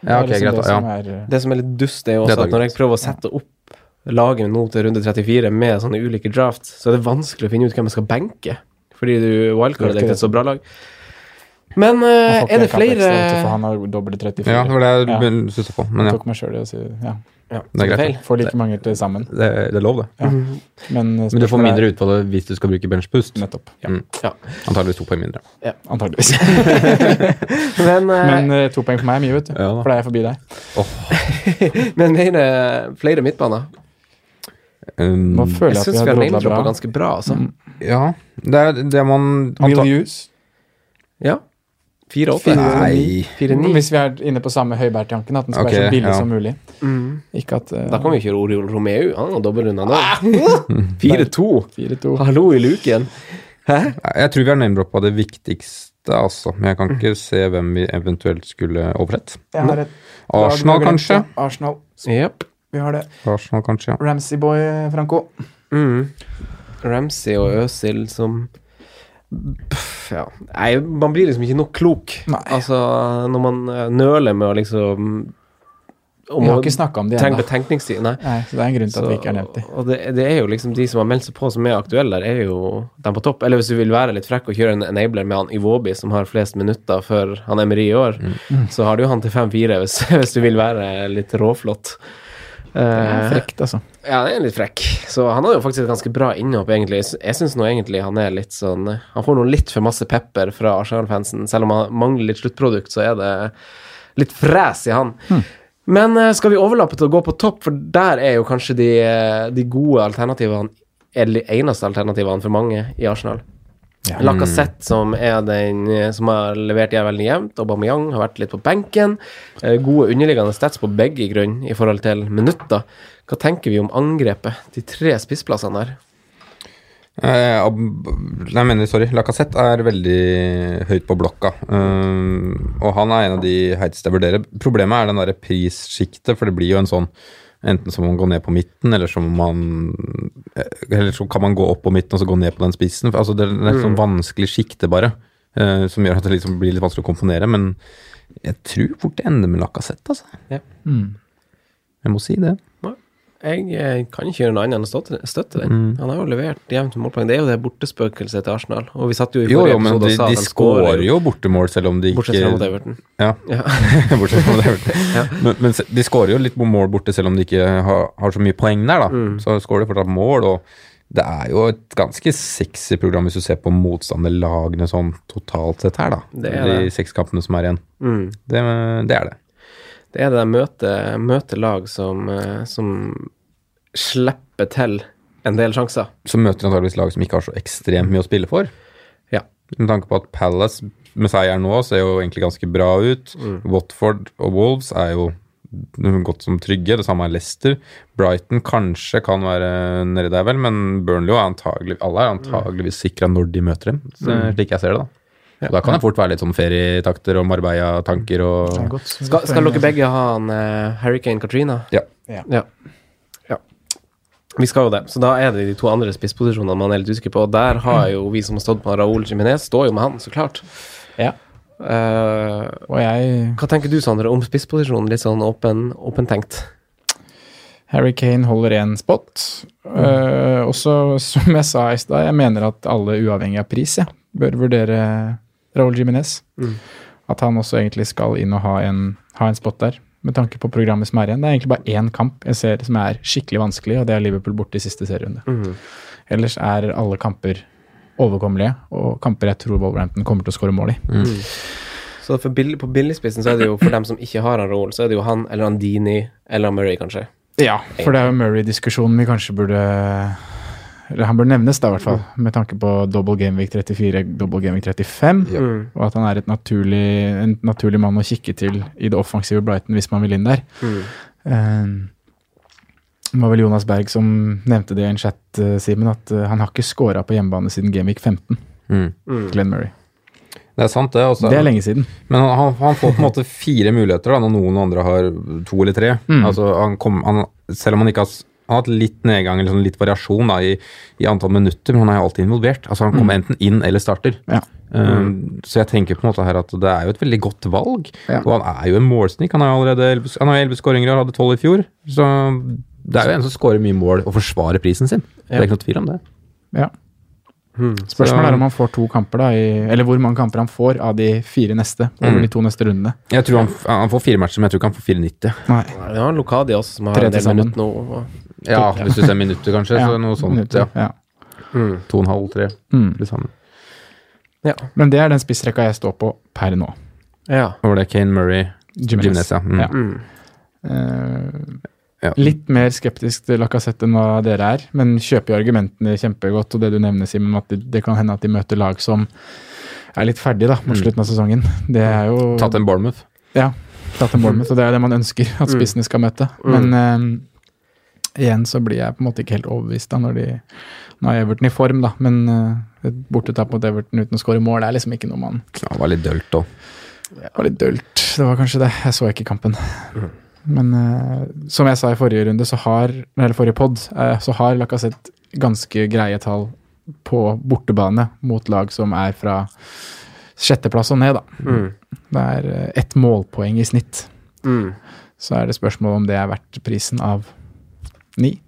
Ja, okay, Det liksom greit. det som Ja. er, Det som er litt dust, er jo også er at når jeg prøver å sette opp laget nå til runde 34 med sånne ulike drafts, så er det vanskelig å finne ut hvem jeg skal benke. Fordi du wildcarder deg til et så bra lag. Men eh, ikke er det flere For han har doble 34. ja, det var det Ja. jeg stusset på. Men ja, tok meg sjøl i å si ja. ja, det er greit. Får like mange til sammen. det, det er lov, det. Ja. Men, Men du får mindre ut av det hvis du skal bruke benchpust. Nettopp. Mm. Ja. Antakeligvis to poeng mindre. Antakeligvis. Men, eh, Men eh, to poeng for meg er mye, vet du. Ja for da er jeg forbi deg. men flere, flere midtbaner. Um, man føler Jeg syns vi har drodla name-droppa ganske bra, altså. ja, det er det man Will use. Ja. 4-8. Fire- Nei. 4-9. Hvis vi er inne på samme Høiberg-tanken, at den skal okay, være så billig ja. som mulig. Mm. Ikke at uh, Da kan vi kjøre Oriol Romeo. Han har dobbeltrunda nå. Ah! 4-2. 4-2. Hallo i luken. Hæ? Jeg tror vi har name-droppa det viktigste, altså. Men jeg kan ikke se hvem vi eventuelt skulle overrett. Arsenal, glemt, kanskje? Arsenal. Yep. Vi har det. Arsenal, kanskje, ja. Ramsey-boy, Franco. Mm. Ramsey og Øsil som ja. Nei, man blir liksom ikke nok klok. Nei. Altså, når man eh, nøler med å liksom om Vi har ikke snakka om det ennå. betenkningstid. Nei. Nei, så det er en grunn til at vi ikke er nevnt det. og det, det er jo liksom de som har meldt seg på som er aktuelle der, er jo dem på topp. Eller hvis du vil være litt frekk og kjøre en enabler med han Iwobi, som har flest minutter før han Emery i år, Mm. så har du jo han til 5-4 hvis, hvis du vil være litt råflott. Det er Eh, frekt, altså. Ja, han er litt frekk. Så han har jo faktisk et ganske bra innhopp, egentlig. Jeg sy- syns nå egentlig han er litt sånn Han får nå litt for masse pepper fra Arsenal-fansen. Selv om han mangler litt sluttprodukt, så er det litt fres i han. Men eh, skal vi overlappe til å gå på topp, for der er jo kanskje de, eh, de gode alternativene Eller eneste alternativene for mange i Arsenal. Lacassette, som er den eh, som har levert jævlig jevnt. Aubameyang har vært litt på benken. Gode underliggende stats på begge grunn i forhold til minutter. Hva tenker vi om angrepet? De tre spissplassene der. Eh, nei, jeg mener, sorry. Lacassette er veldig høyt på blokka. Um, og han er en av de heiteste jeg vurderer. Problemet er den derre prissjiktet, for det blir jo en sånn Enten så må man gå ned på midten, eller så må man eh, Eller så kan man gå opp på midten og så gå ned på den spissen. Altså, det er et sånn vanskelig sjikte, bare. uh, som gjør at det liksom blir litt vanskelig å komponere. Men jeg tror fort det ender med Lacassette, altså. Ja. Mm. Jeg må si det. Jeg eh, kan ikke gjøre noe annet enn å støtte, den. Mm. Han har jo levert jevnt med målpoeng. Det er jo det bortespøkelset til Arsenal. Og vi satt jo i forrige jo, men episode de, og sa de skårer jo bortemål, selv om de ikke Bortsett fra mot Everton. Ja. Ja. Bortsett fra det. men, men de skårer jo litt mål borte, selv om de ikke har, har så mye poeng der. da. Mm. Så skårer de fortsatt mål, og det er jo et ganske sexy program hvis du ser på motstanderlagene sånn totalt sett her, da. Det er de det. seks kampene som er igjen. Mm. Det, det er det. Det er det der møtet møte lag som, eh, som slipper til en del sjanser. Som møter antakeligvis lag som ikke har så ekstremt mye å spille for. Ja. Med tanke på at Palace med seier nå ser jo egentlig ganske bra ut. Watford og Wolves er jo godt som trygge. Det samme er Leicester. Brighton kanskje kan være nedi der, vel, men Burnley og antagelig, alle er antageligvis sikra når de møter dem, så, slik jeg ser det. da. Og da kan det fort være litt sånn ferietakter og Marbella-tanker og Skal, skal dere begge ha en uh, Hurricane Katrina? Ja. ja. Ja. Vi skal jo det. Så da er det de to andre spissposisjonene man er litt usikker på. Og der har jo vi som har stått med Raúl Jiminez, står jo med han, så klart. Ja. Uh, Og jeg hva tenker du, Sondre, om spissposisjonen? Litt sånn åpen, åpentenkt. Harry Kane holder én spot. Uh, og så, som jeg sa i stad, jeg mener at alle, uavhengig av pris, ja, bør vurdere Raúl Jiminez. At han også egentlig skal inn og ha en, ha en spot der, med tanke på programmet som er igjen. Det er egentlig bare én kamp jeg ser som er skikkelig vanskelig, og det er Liverpool borte i siste serierunde. Ellers er alle kamper overkommelige, og kamper jeg tror Wolverhampton kommer til å skåre mål i. Så for bill på billigspissen så er det jo for dem som ikke har han Raúl, så er det jo han eller Andini eller Murray, kanskje. Ja, for det er jo Murray-diskusjonen vi kanskje burde eller Han bør nevnes, da, i hvert fall, med tanke på double gameweek 34, double gameweek 35. Ja. Og at han er et naturlig, en naturlig mann å kikke til i det offensive Brighton hvis man vil inn der. Mm. Uh, det var vel Jonas Berg som nevnte det i en chat, eh, Simen, at eh, han har ikke scora på hjemmebane siden gameweek 15. Mm. Glenn Murray. Det er sant, det. Også. Det er lenge siden. Men han, han får på en måte fire muligheter, da, når noen andre har to eller tre. Mm. Altså, han kom, han, selv om han ikke har han har hatt litt nedgang eller sånn litt variasjon da, i, i antall minutter, men han er jo alltid involvert. Altså Han kommer enten inn eller starter. Mm. Ja. Um, så jeg tenker på en måte her at det er jo et veldig godt valg. Ja. Og han er jo en målsnik. Han har jo allerede 11, han har 11 skåringer og hadde 12 i fjor. Så det er jo en som skårer mye mål og forsvarer prisen sin. Det er ikke noe tvil om det. Ja. Spørsmålet er om han får to kamper, da, i, eller hvor mange kamper han får av de fire neste. Over Mm. de to neste rundene. Jeg tror han, han får fire matcher, men jeg tror ikke han får 4,90. Nei. det har Lokadi også, som har Tre en del minutter nå. og- Ja, hvis du ser minutter, kanskje. så noe sånt. minutter, Ja. ja. To og en halv, tre. Mm. til sammen. Ja. Men det er den spissrekka jeg står på per nå. ja. Var det er Kane Murray, Jimenez. Jimenez, ja. Mm. Ja. Mm. Eh, Ja. Litt mer skeptisk til Lacassette enn hva dere er, men kjøper jo argumentene kjempegodt. Og det du nevner, Simen, at det, det kan hende at de møter lag som er litt ferdig da, mot Mm. slutten av sesongen. Det er jo Tatt en Bournemouth. Ja, tatt en Bournemouth, og det er det man ønsker at Mm. spissene skal møte. Men eh, igjen så blir jeg på en måte ikke helt overbevist da når de Nå er Everton i form, da, men et bortetap mot Everton uten å skåre mål det er liksom ikke noe man Ja, det var litt dølt òg. Det var litt dølt. Det var kanskje det. Jeg så ikke kampen. Men uh, som jeg sa i forrige runde, så har eller forrige pod, uh, så har Lacassette ganske greie tall på bortebane mot lag som er fra sjetteplass og ned, da. Mm. Det er ett målpoeng i snitt. Mm. Så er det spørsmål om det er verdt prisen av ni.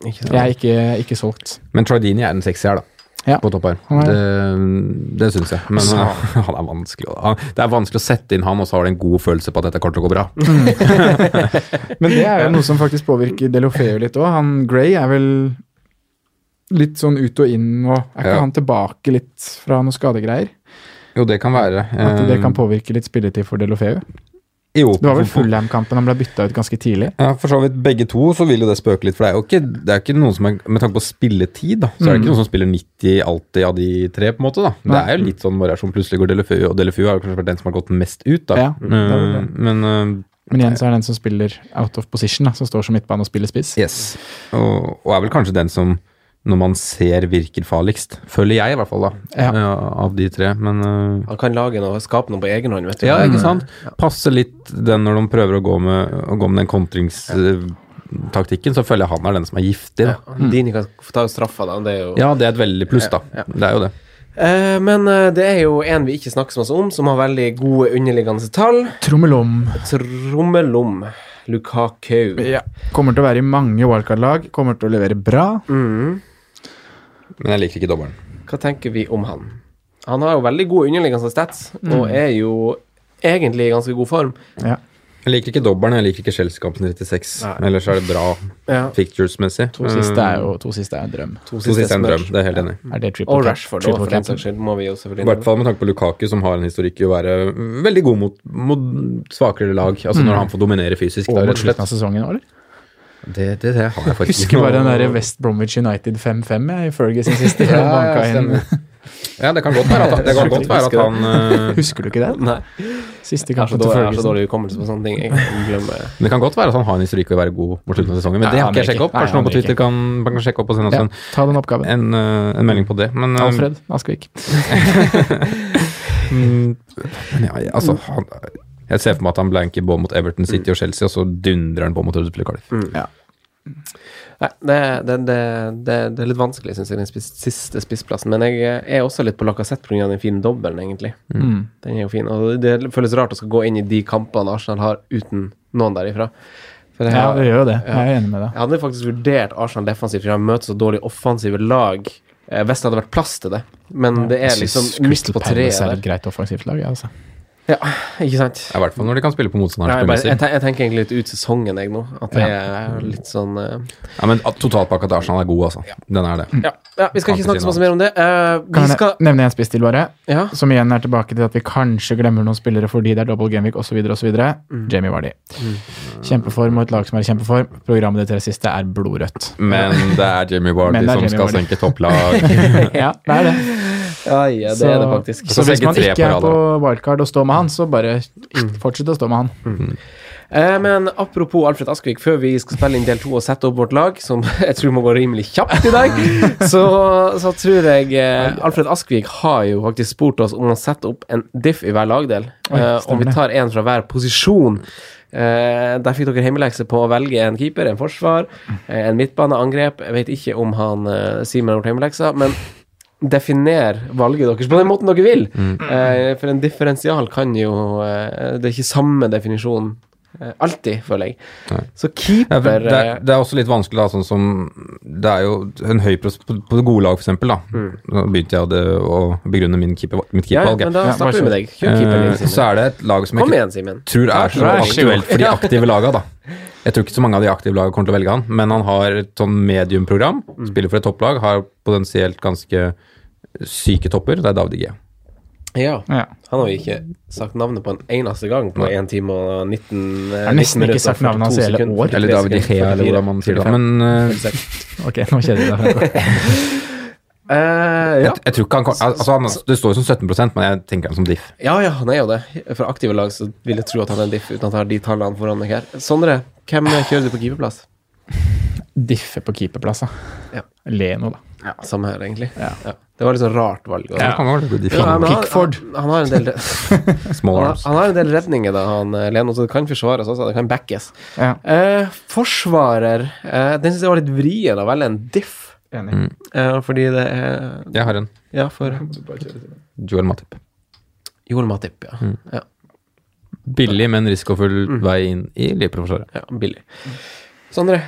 Ikke sant? Jeg er ikke, ikke solgt. Men Troy er den sexy her, da. Ja. På topp her. Er- Det, det syns jeg. Men han er vanskelig å han, Det er vanskelig å sette inn han, og så har du en god følelse på at dette kommer til å gå bra. Men det er jo noe som faktisk påvirker Delofeo litt òg. Han Gray er vel litt sånn ut og inn, og er ikke Ja. han tilbake litt fra noen skadegreier? Jo, det kan være. At det Eh, kan påvirke litt spilletid for Delofeu? Jo, Det var vel Fulham-kampen han ble bytta ut ganske tidlig. Ja, for så vidt begge to så vil jo det spøke litt, for det er jo ikke, det er ikke noen som er Med tanke på spilletid, da, så er det Mm. ikke noen som spiller 90 alltid av de tre, på en måte, da. Det er jo litt sånn variasjon. Plutselig går Delefeu, og Delefeu har jo kanskje vært den som har gått mest ut, da. Ja, det Eh, det. Men eh, Men igjen så er det den som spiller out of position, da, som står som midtbane og spiller spiss. Yes. Og, og er vel kanskje den som, når man ser, virker farligst. Føler jeg, i hvert fall, da. Ja. Ja, av de tre. Men uh, Han kan lage noe, skape noe på egen hånd, vet du. Ja, ikke sant. Ja. Passe litt den når de prøver å gå med, å gå med den kontringstaktikken, så føler jeg han er den som er giftig. Da. Ja. Dini kan få ta straffa, da. Det er jo Ja, det er et veldig pluss, da. Ja, ja. Det er jo det. Uh, men uh, det er jo en vi ikke snakker så masse om, som har veldig gode underliggende tall. Trommelom. Trommelom. Lukaku. Ja. Kommer til å være i mange wildcard-lag, kommer til å levere bra. Mm. Men jeg liker ikke dobbelen. Hva tenker vi om han? Han har jo veldig gode underliggende stats, Mm. og er jo egentlig i ganske god form. Ja. Jeg liker ikke dobbelen, jeg liker ikke Chelsea-kampen 36. Nei. Ellers er det bra Ja. pictures-messig. To siste er jo to siste er en drøm. To To siste er en drøm, det er helt enig Ja. Er det triple Og? Rashford, Triple også, for den saks skyld, må vi jo I selvfølgelig hvert fall med tanke på Lukaku, som har en historikk i å være veldig god mot, mot svakere lag. Altså når han får dominere fysisk. Og mot slutten av sesongen, eller? Det, det, det har jeg faktisk Husker bare den der West Bromwich United 5-5 i Fergie sin siste. Ja, banka ja, inn. Ja, det kan godt være at han, det kan godt være at han uh... Husker du ikke det? Nei. Siste kanskje kampen til dårlig, jeg har så dårlig hukommelse på sånne ting. Jeg Det kan godt være at han har en historikk å være god mot slutten av sesongen, men Nei, det har ikke jeg sjekket opp. Kanskje noen på er Twitter kan, kan sjekke opp og sende oss Ja, en, ta den oppgaven. en, eh, en melding på det. Men, eh, Alfred Askvik. mm, men ja, altså, han, jeg ser for meg at han blanker på mot Everton City og Chelsea, og så dundrer han på mot Huddersfield Cardiff. Ja. Nei, det, det, det, det, det er litt vanskelig, syns jeg, den spis, siste spissplassen. Men jeg er også litt på Lacassette pga. den fine dobbelen, egentlig. Mm. Den er jo fin. Og det føles rart å skal gå inn i de kampene Arsenal har, uten noen derifra. For jeg Ja, det gjør jo det. Jeg er enig med deg. Jeg hadde faktisk vurdert Arsenal defensivt, for de har møtt så dårlig offensive lag. eh, Hvis det hadde vært plass til det. Men det er liksom midt på treet Palace er et greit offensivt lag, ja, altså. Ja, ikke sant? I hvert fall når de kan spille på Ja, motstanderens jeg, jeg, jeg tenker egentlig litt ut sesongen, jeg, nå. At det er litt sånn uh... Ja, men totalpakka til Arsenal er god, altså. Den er det. ja. ja, vi skal ikke snakke så mye mer om det. Uh, Kan vi jeg skal nevne en spiss til, bare? Ja. Som igjen er tilbake til at vi kanskje glemmer noen spillere fordi det er double gameweek osv. osv. Mm. Jamie Vardy. Kjempeform og et lag som er i kjempeform. Programmet de tre siste er blodrødt. Men det er Jamie Vardy det som Jamie skal Vardy. senke topplag. ja, det er det. Ja, ja, det er det faktisk. Så, Så hvis man ikke er på wildcard og står med han, så bare fortsett å stå med han. Eh, men apropos Alfred Askvik, før vi skal spille inn del to og sette opp vårt lag, som jeg tror må gå rimelig kjapt i dag, så, så tror jeg eh, Alfred Askvik har jo faktisk spurt oss om å sette opp en diff i hver lagdel. Oi, Eh, og vi tar en fra hver posisjon. Eh, der fikk dere hjemmelekse på å velge en keeper, en forsvar, eh, en midtbaneangrep. Jeg vet ikke om han eh, Simen har gjort hjemmeleksa, men definer valget deres på den måten dere vil. Eh, for en differensial kan jo eh, Det er ikke samme definisjon eh, alltid, føler jeg. Nei. Så keeper ja, det, eh, er- det er også litt vanskelig, da, sånn som Det er jo en høy pros på, på det gode lag, eksempel, da. Nå begynte jeg å, det, å begrunne min keeper, mitt ja, men da Ja, starter vi med deg. Kjør keeper. Eh, så er det et lag som jeg igjen, tror er så aktuelt for de aktive laga, da. Jeg tror ikke så mange av de aktive lagene kommer til å velge han, men han har et sånn mediumprogram. Spiller for et topplag, har potensielt ganske syke topper. Det er David Gea. Ja. Ja. Han har jo ikke sagt navnet på en eneste gang på 1 time og 19 minutter. Jeg har nesten ikke sagt navnet hans i hele år. Eller David Igea, eller hvordan man sier det. Men uh, Ok, nå kjeder jeg deg. uh, ja. jeg, jeg tror ikke han kan altså han, Det står jo som 17% men jeg tenker han som diff. ja, ja, han er jo det. For aktive lag så vil jeg tro at han er en diff, uten at jeg har de tallene foran meg her. Sondre, hvem kjører du på keeperplass? Diffe på keeperplass. Ja. Leno, da. Ja, Samme her, egentlig. Ja. Det var litt sånn rart valg. diff. Ja, han. Han, han, har en del, han, har, han har en del redninger, da, han eh, Leno, så det kan forsvares også. Det kan backes. Ja. Eh, forsvarer eh, Den syns jeg var litt vrien å velge en diff, Enig. eh, fordi det er Jeg har en. Ja, for Joel Matip. Joel Matip, ja. ja. Billig, men risikofull vei inn i Liverpool-forsvaret. Ja, billig. Sondre?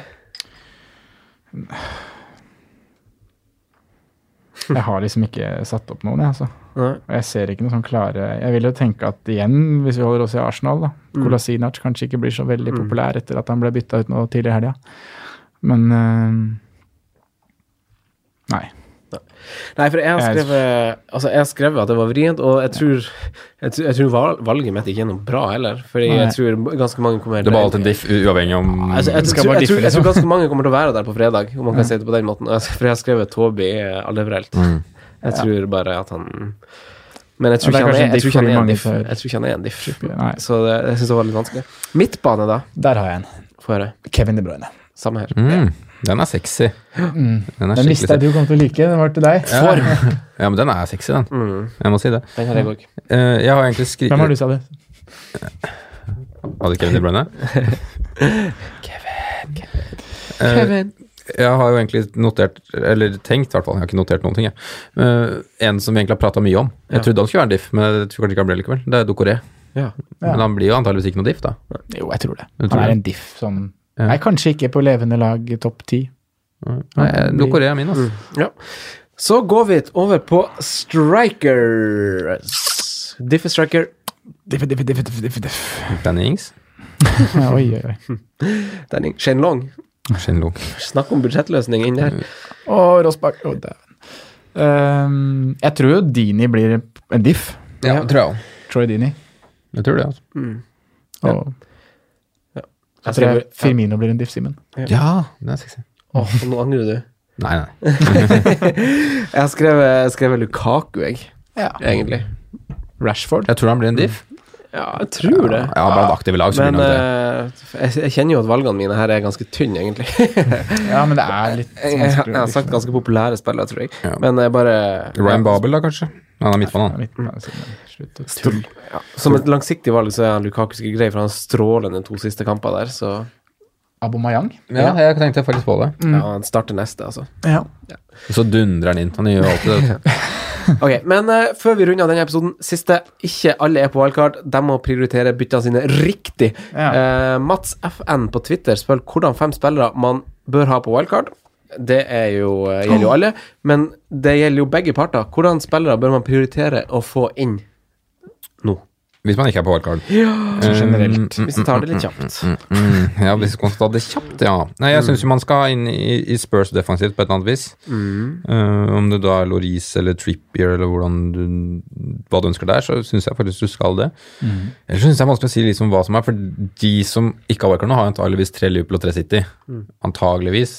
Jeg har liksom ikke satt opp noen, jeg, altså. Og jeg ser ikke noe sånn klare Jeg vil jo tenke at igjen, hvis vi holder oss i Arsenal, da Kolasinac kanskje ikke blir så veldig populær etter at han ble bytta ut nå tidlig i helga. Men eh, Nei. Nei, for jeg har skrevet Altså, jeg har skrevet at det var vrient, og jeg tror Jeg, tror- jeg tror valget mitt ikke er noe bra heller, fordi Nei. jeg tror ganske mange kommer Det var alltid en diff, uavhengig om Altså, jeg, Skal tror, jeg, tror, jeg tror liksom. ganske mange kommer til å være der på fredag, om man kan si det på den måten. Altså, For jeg har skrevet Toby Allevrelt. Mm. Jeg tror bare at han Men jeg tror Ja, er ikke han er, en jeg tror diff ikke han er en diff. Jeg tror ikke han er en diff. Så det, jeg syns det var litt vanskelig. Midtbane, da? Der har jeg en. Kevin De Bruyne. Samme her. mm, Den er sexy. Den er Den visste jeg du kom til å like. Den var til deg. sexy. Ja, men den er sexy, den. Mm. Jeg må si det. Den har jeg òg. Eh, jeg har egentlig Hvem har du, sa du? Hadde Kevin De Bruyne? Kevin. Jeg har jo egentlig notert, eller tenkt i hvert fall, jeg har ikke notert noen ting, jeg. Eh, en som vi egentlig har prata mye om. Jeg Ja. trodde han skulle være en diff, men jeg tror kanskje ikke han ble likevel. Det er Dokoré. Ja. Men han blir jo antageligvis ikke noe diff, da. Jo, jeg tror det. Tror Han er det. en diff som Ja. Nei, kanskje ikke på levende lag topp ti. Nei, Dokoré er min, altså. Ja. Så går vi over på strikers. Diffe, diffe, diffe, diffe, diffe, diffe. Danny Ings. Oi, oi, oi. Denning. Shane Long. Shenlong. Snakk om budsjettløsning inn der. Å, Rossbakk. Oh, dæven. Ehm, jeg tror jo Dini blir en diff. Ja, tror jeg òg. Troy Dini. Jeg tror det, altså. Og Jeg tror jeg Firmino blir en diff, Simen. Ja, det er sexy. Åh, nå angrer du. Nei, nei. Jeg har skrevet, skrevet Lukaku, jeg, Ja. egentlig. Rashford. Jeg tror han blir en diff. Ja, jeg tror det. Ja, bare aktive lag så blir Men eh, jeg, jeg kjenner jo at valgene mine her er ganske tynne, egentlig. Ja, men det er litt Jeg, jeg, jeg har sagt ganske populære spillere, tror jeg. Ja. Men jeg bare Ryan Babel, da, kanskje? Han er midtbane, han. Slutt å tulle. ja, Som et langsiktig valg så er han Lukaku sikkert grei, for han stråler strålende to siste kamper der. Så Abomayang. Ja, jeg tenkte faktisk på det. ja, han starter neste, altså. Ja. Og så dundrer han inn. Han gjør alltid det. Ok, Men uh, før vi runder av denne episoden, siste. Ikke alle er på wildcard. De må prioritere byttene sine riktig. Ja. Uh, Mats FN på Twitter spør hvordan fem spillere man bør ha på wildcard. Det er jo, uh, gjelder jo alle, men det gjelder jo begge parter. Hvordan spillere bør man prioritere å få inn? Hvis man ikke er på wildcard. generelt. Um, Hvis du tar det litt kjapt. Mm, ja, hvis man skal ta det kjapt, ja. Nei, jeg syns man skal inn i, i Spurs defensivt på et eller annet vis. Uh, om det da er Loris eller Trippier eller hvordan du, hva du ønsker der, så syns jeg faktisk du skal det. Ellers syns jeg det er vanskelig å si liksom hva som er, for de som ikke har wildcard nå, har antageligvis tre Liverpool og tre City. Antageligvis,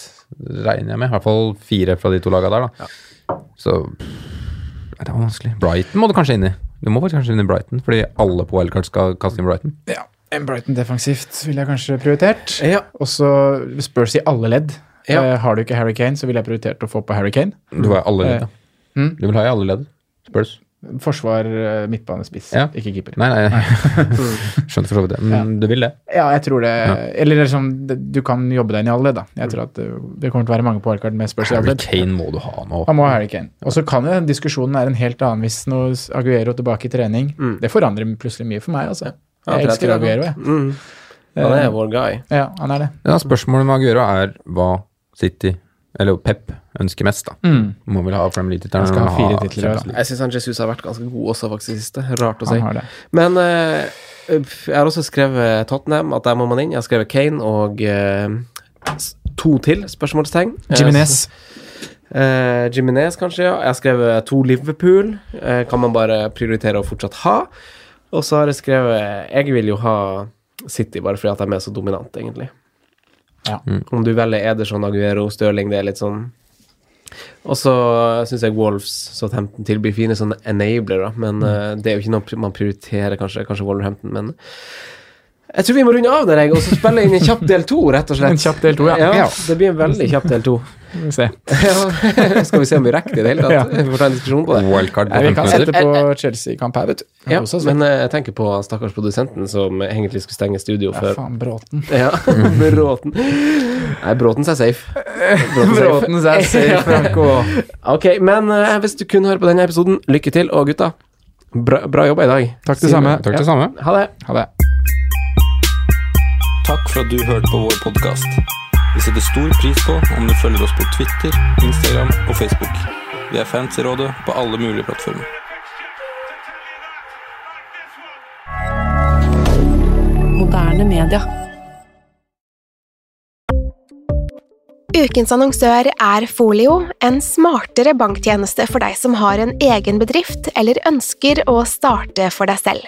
regner jeg med. I hvert fall fire fra de to lagene der, da. Så pff, det er vanskelig. Brighton må du kanskje inn i. Du må faktisk kanskje inn i Brighton, fordi alle på wildcard skal kaste inn Brighton. ja. En Brighton defensivt ville jeg kanskje prioritert. Ja. Og så Spurs i alle ledd. Ja. Eh, har du ikke Harry Kane, så ville jeg prioritert å få på Harry Kane. Du har alle ledd, ja. Mm. Du vil ha i alle ledd. Spurs. Forsvar, eh, midtbanespiss, Ja. ikke keeper. Nei, nei. Skjønte for så vidt det. Men du vil det. Ja, jeg tror det. Eller liksom, det- du kan jobbe deg inn i alle ledd, da. Jeg tror at det, kommer til å være mange på wildcard med spørsmål. Harry. Kane må du ha nå. Han må ha Harry Kane. Og så kan jo diskusjonen være en helt annen hvis nå Aguero tilbake i trening. Det forandrer plutselig mye for meg, altså. Ja, Jeg elsker Aguero, jeg. Mm. Han er vår guy. Ja, han er det. Ja, spørsmålet med Aguero er hva City, eller Pep, ønsker mest, da. Mm. Må vel ha Premier League-tittelen. Han skal ha fire titler, Champions Jeg syns Jesus har vært ganske god også, faktisk, i siste. Rart å si. Men uh, jeg har også skrevet Tottenham, at der må man inn. Jeg har skrevet Kane og uh, to til, spørsmålstegn. Eh, Jimenez. Eh, Jimenez, kanskje, ja. Jeg har skrevet to Liverpool. Eh, kan man bare prioritere å fortsatt ha. Og så har jeg skrevet Jeg vil jo ha City, bare fordi at de er så dominante, egentlig. Ja. Om du velger Ederson, Aguero, Stirling, det er litt sånn. Og så syns jeg Wolves Southampton tilbyr fine sånne enablere, men eh, det er jo ikke noe man prioriterer, kanskje, kanskje Wolverhampton, men jeg tror vi må runde av der, jeg, og så spille inn en kjapp del to, rett og slett. En kjapp del to, ja. ja. Det blir en veldig kjapp del to. Se. Ja, skal vi se om vi rekker det i det hele tatt? Vi får ta en diskusjon på det. Wildcard på Nei, vi kan sette på Chelsea-kamp her, vet du. Ja, også, men eh, jeg tenker på stakkars produsenten som egentlig skulle stenge studio før Ja, faen, Bråten. Ja, Bråten. Nei, Bråten er safe. Bråten safe. er safe, Franco. Ok, men uh, hvis du kun hører på denne episoden, lykke til, og gutta, bra, bra jobba i dag. Takk det samme. Takk det samme. Ha det. Ha det. Takk for at du hørte på vår podkast. Vi setter stor pris på om du følger oss på Twitter, Instagram og Facebook. Vi er fans i rådet på alle mulige plattformer. Moderne media. Ukens annonsør er Folio, en smartere banktjeneste for deg som har en egen bedrift eller ønsker å starte for deg selv.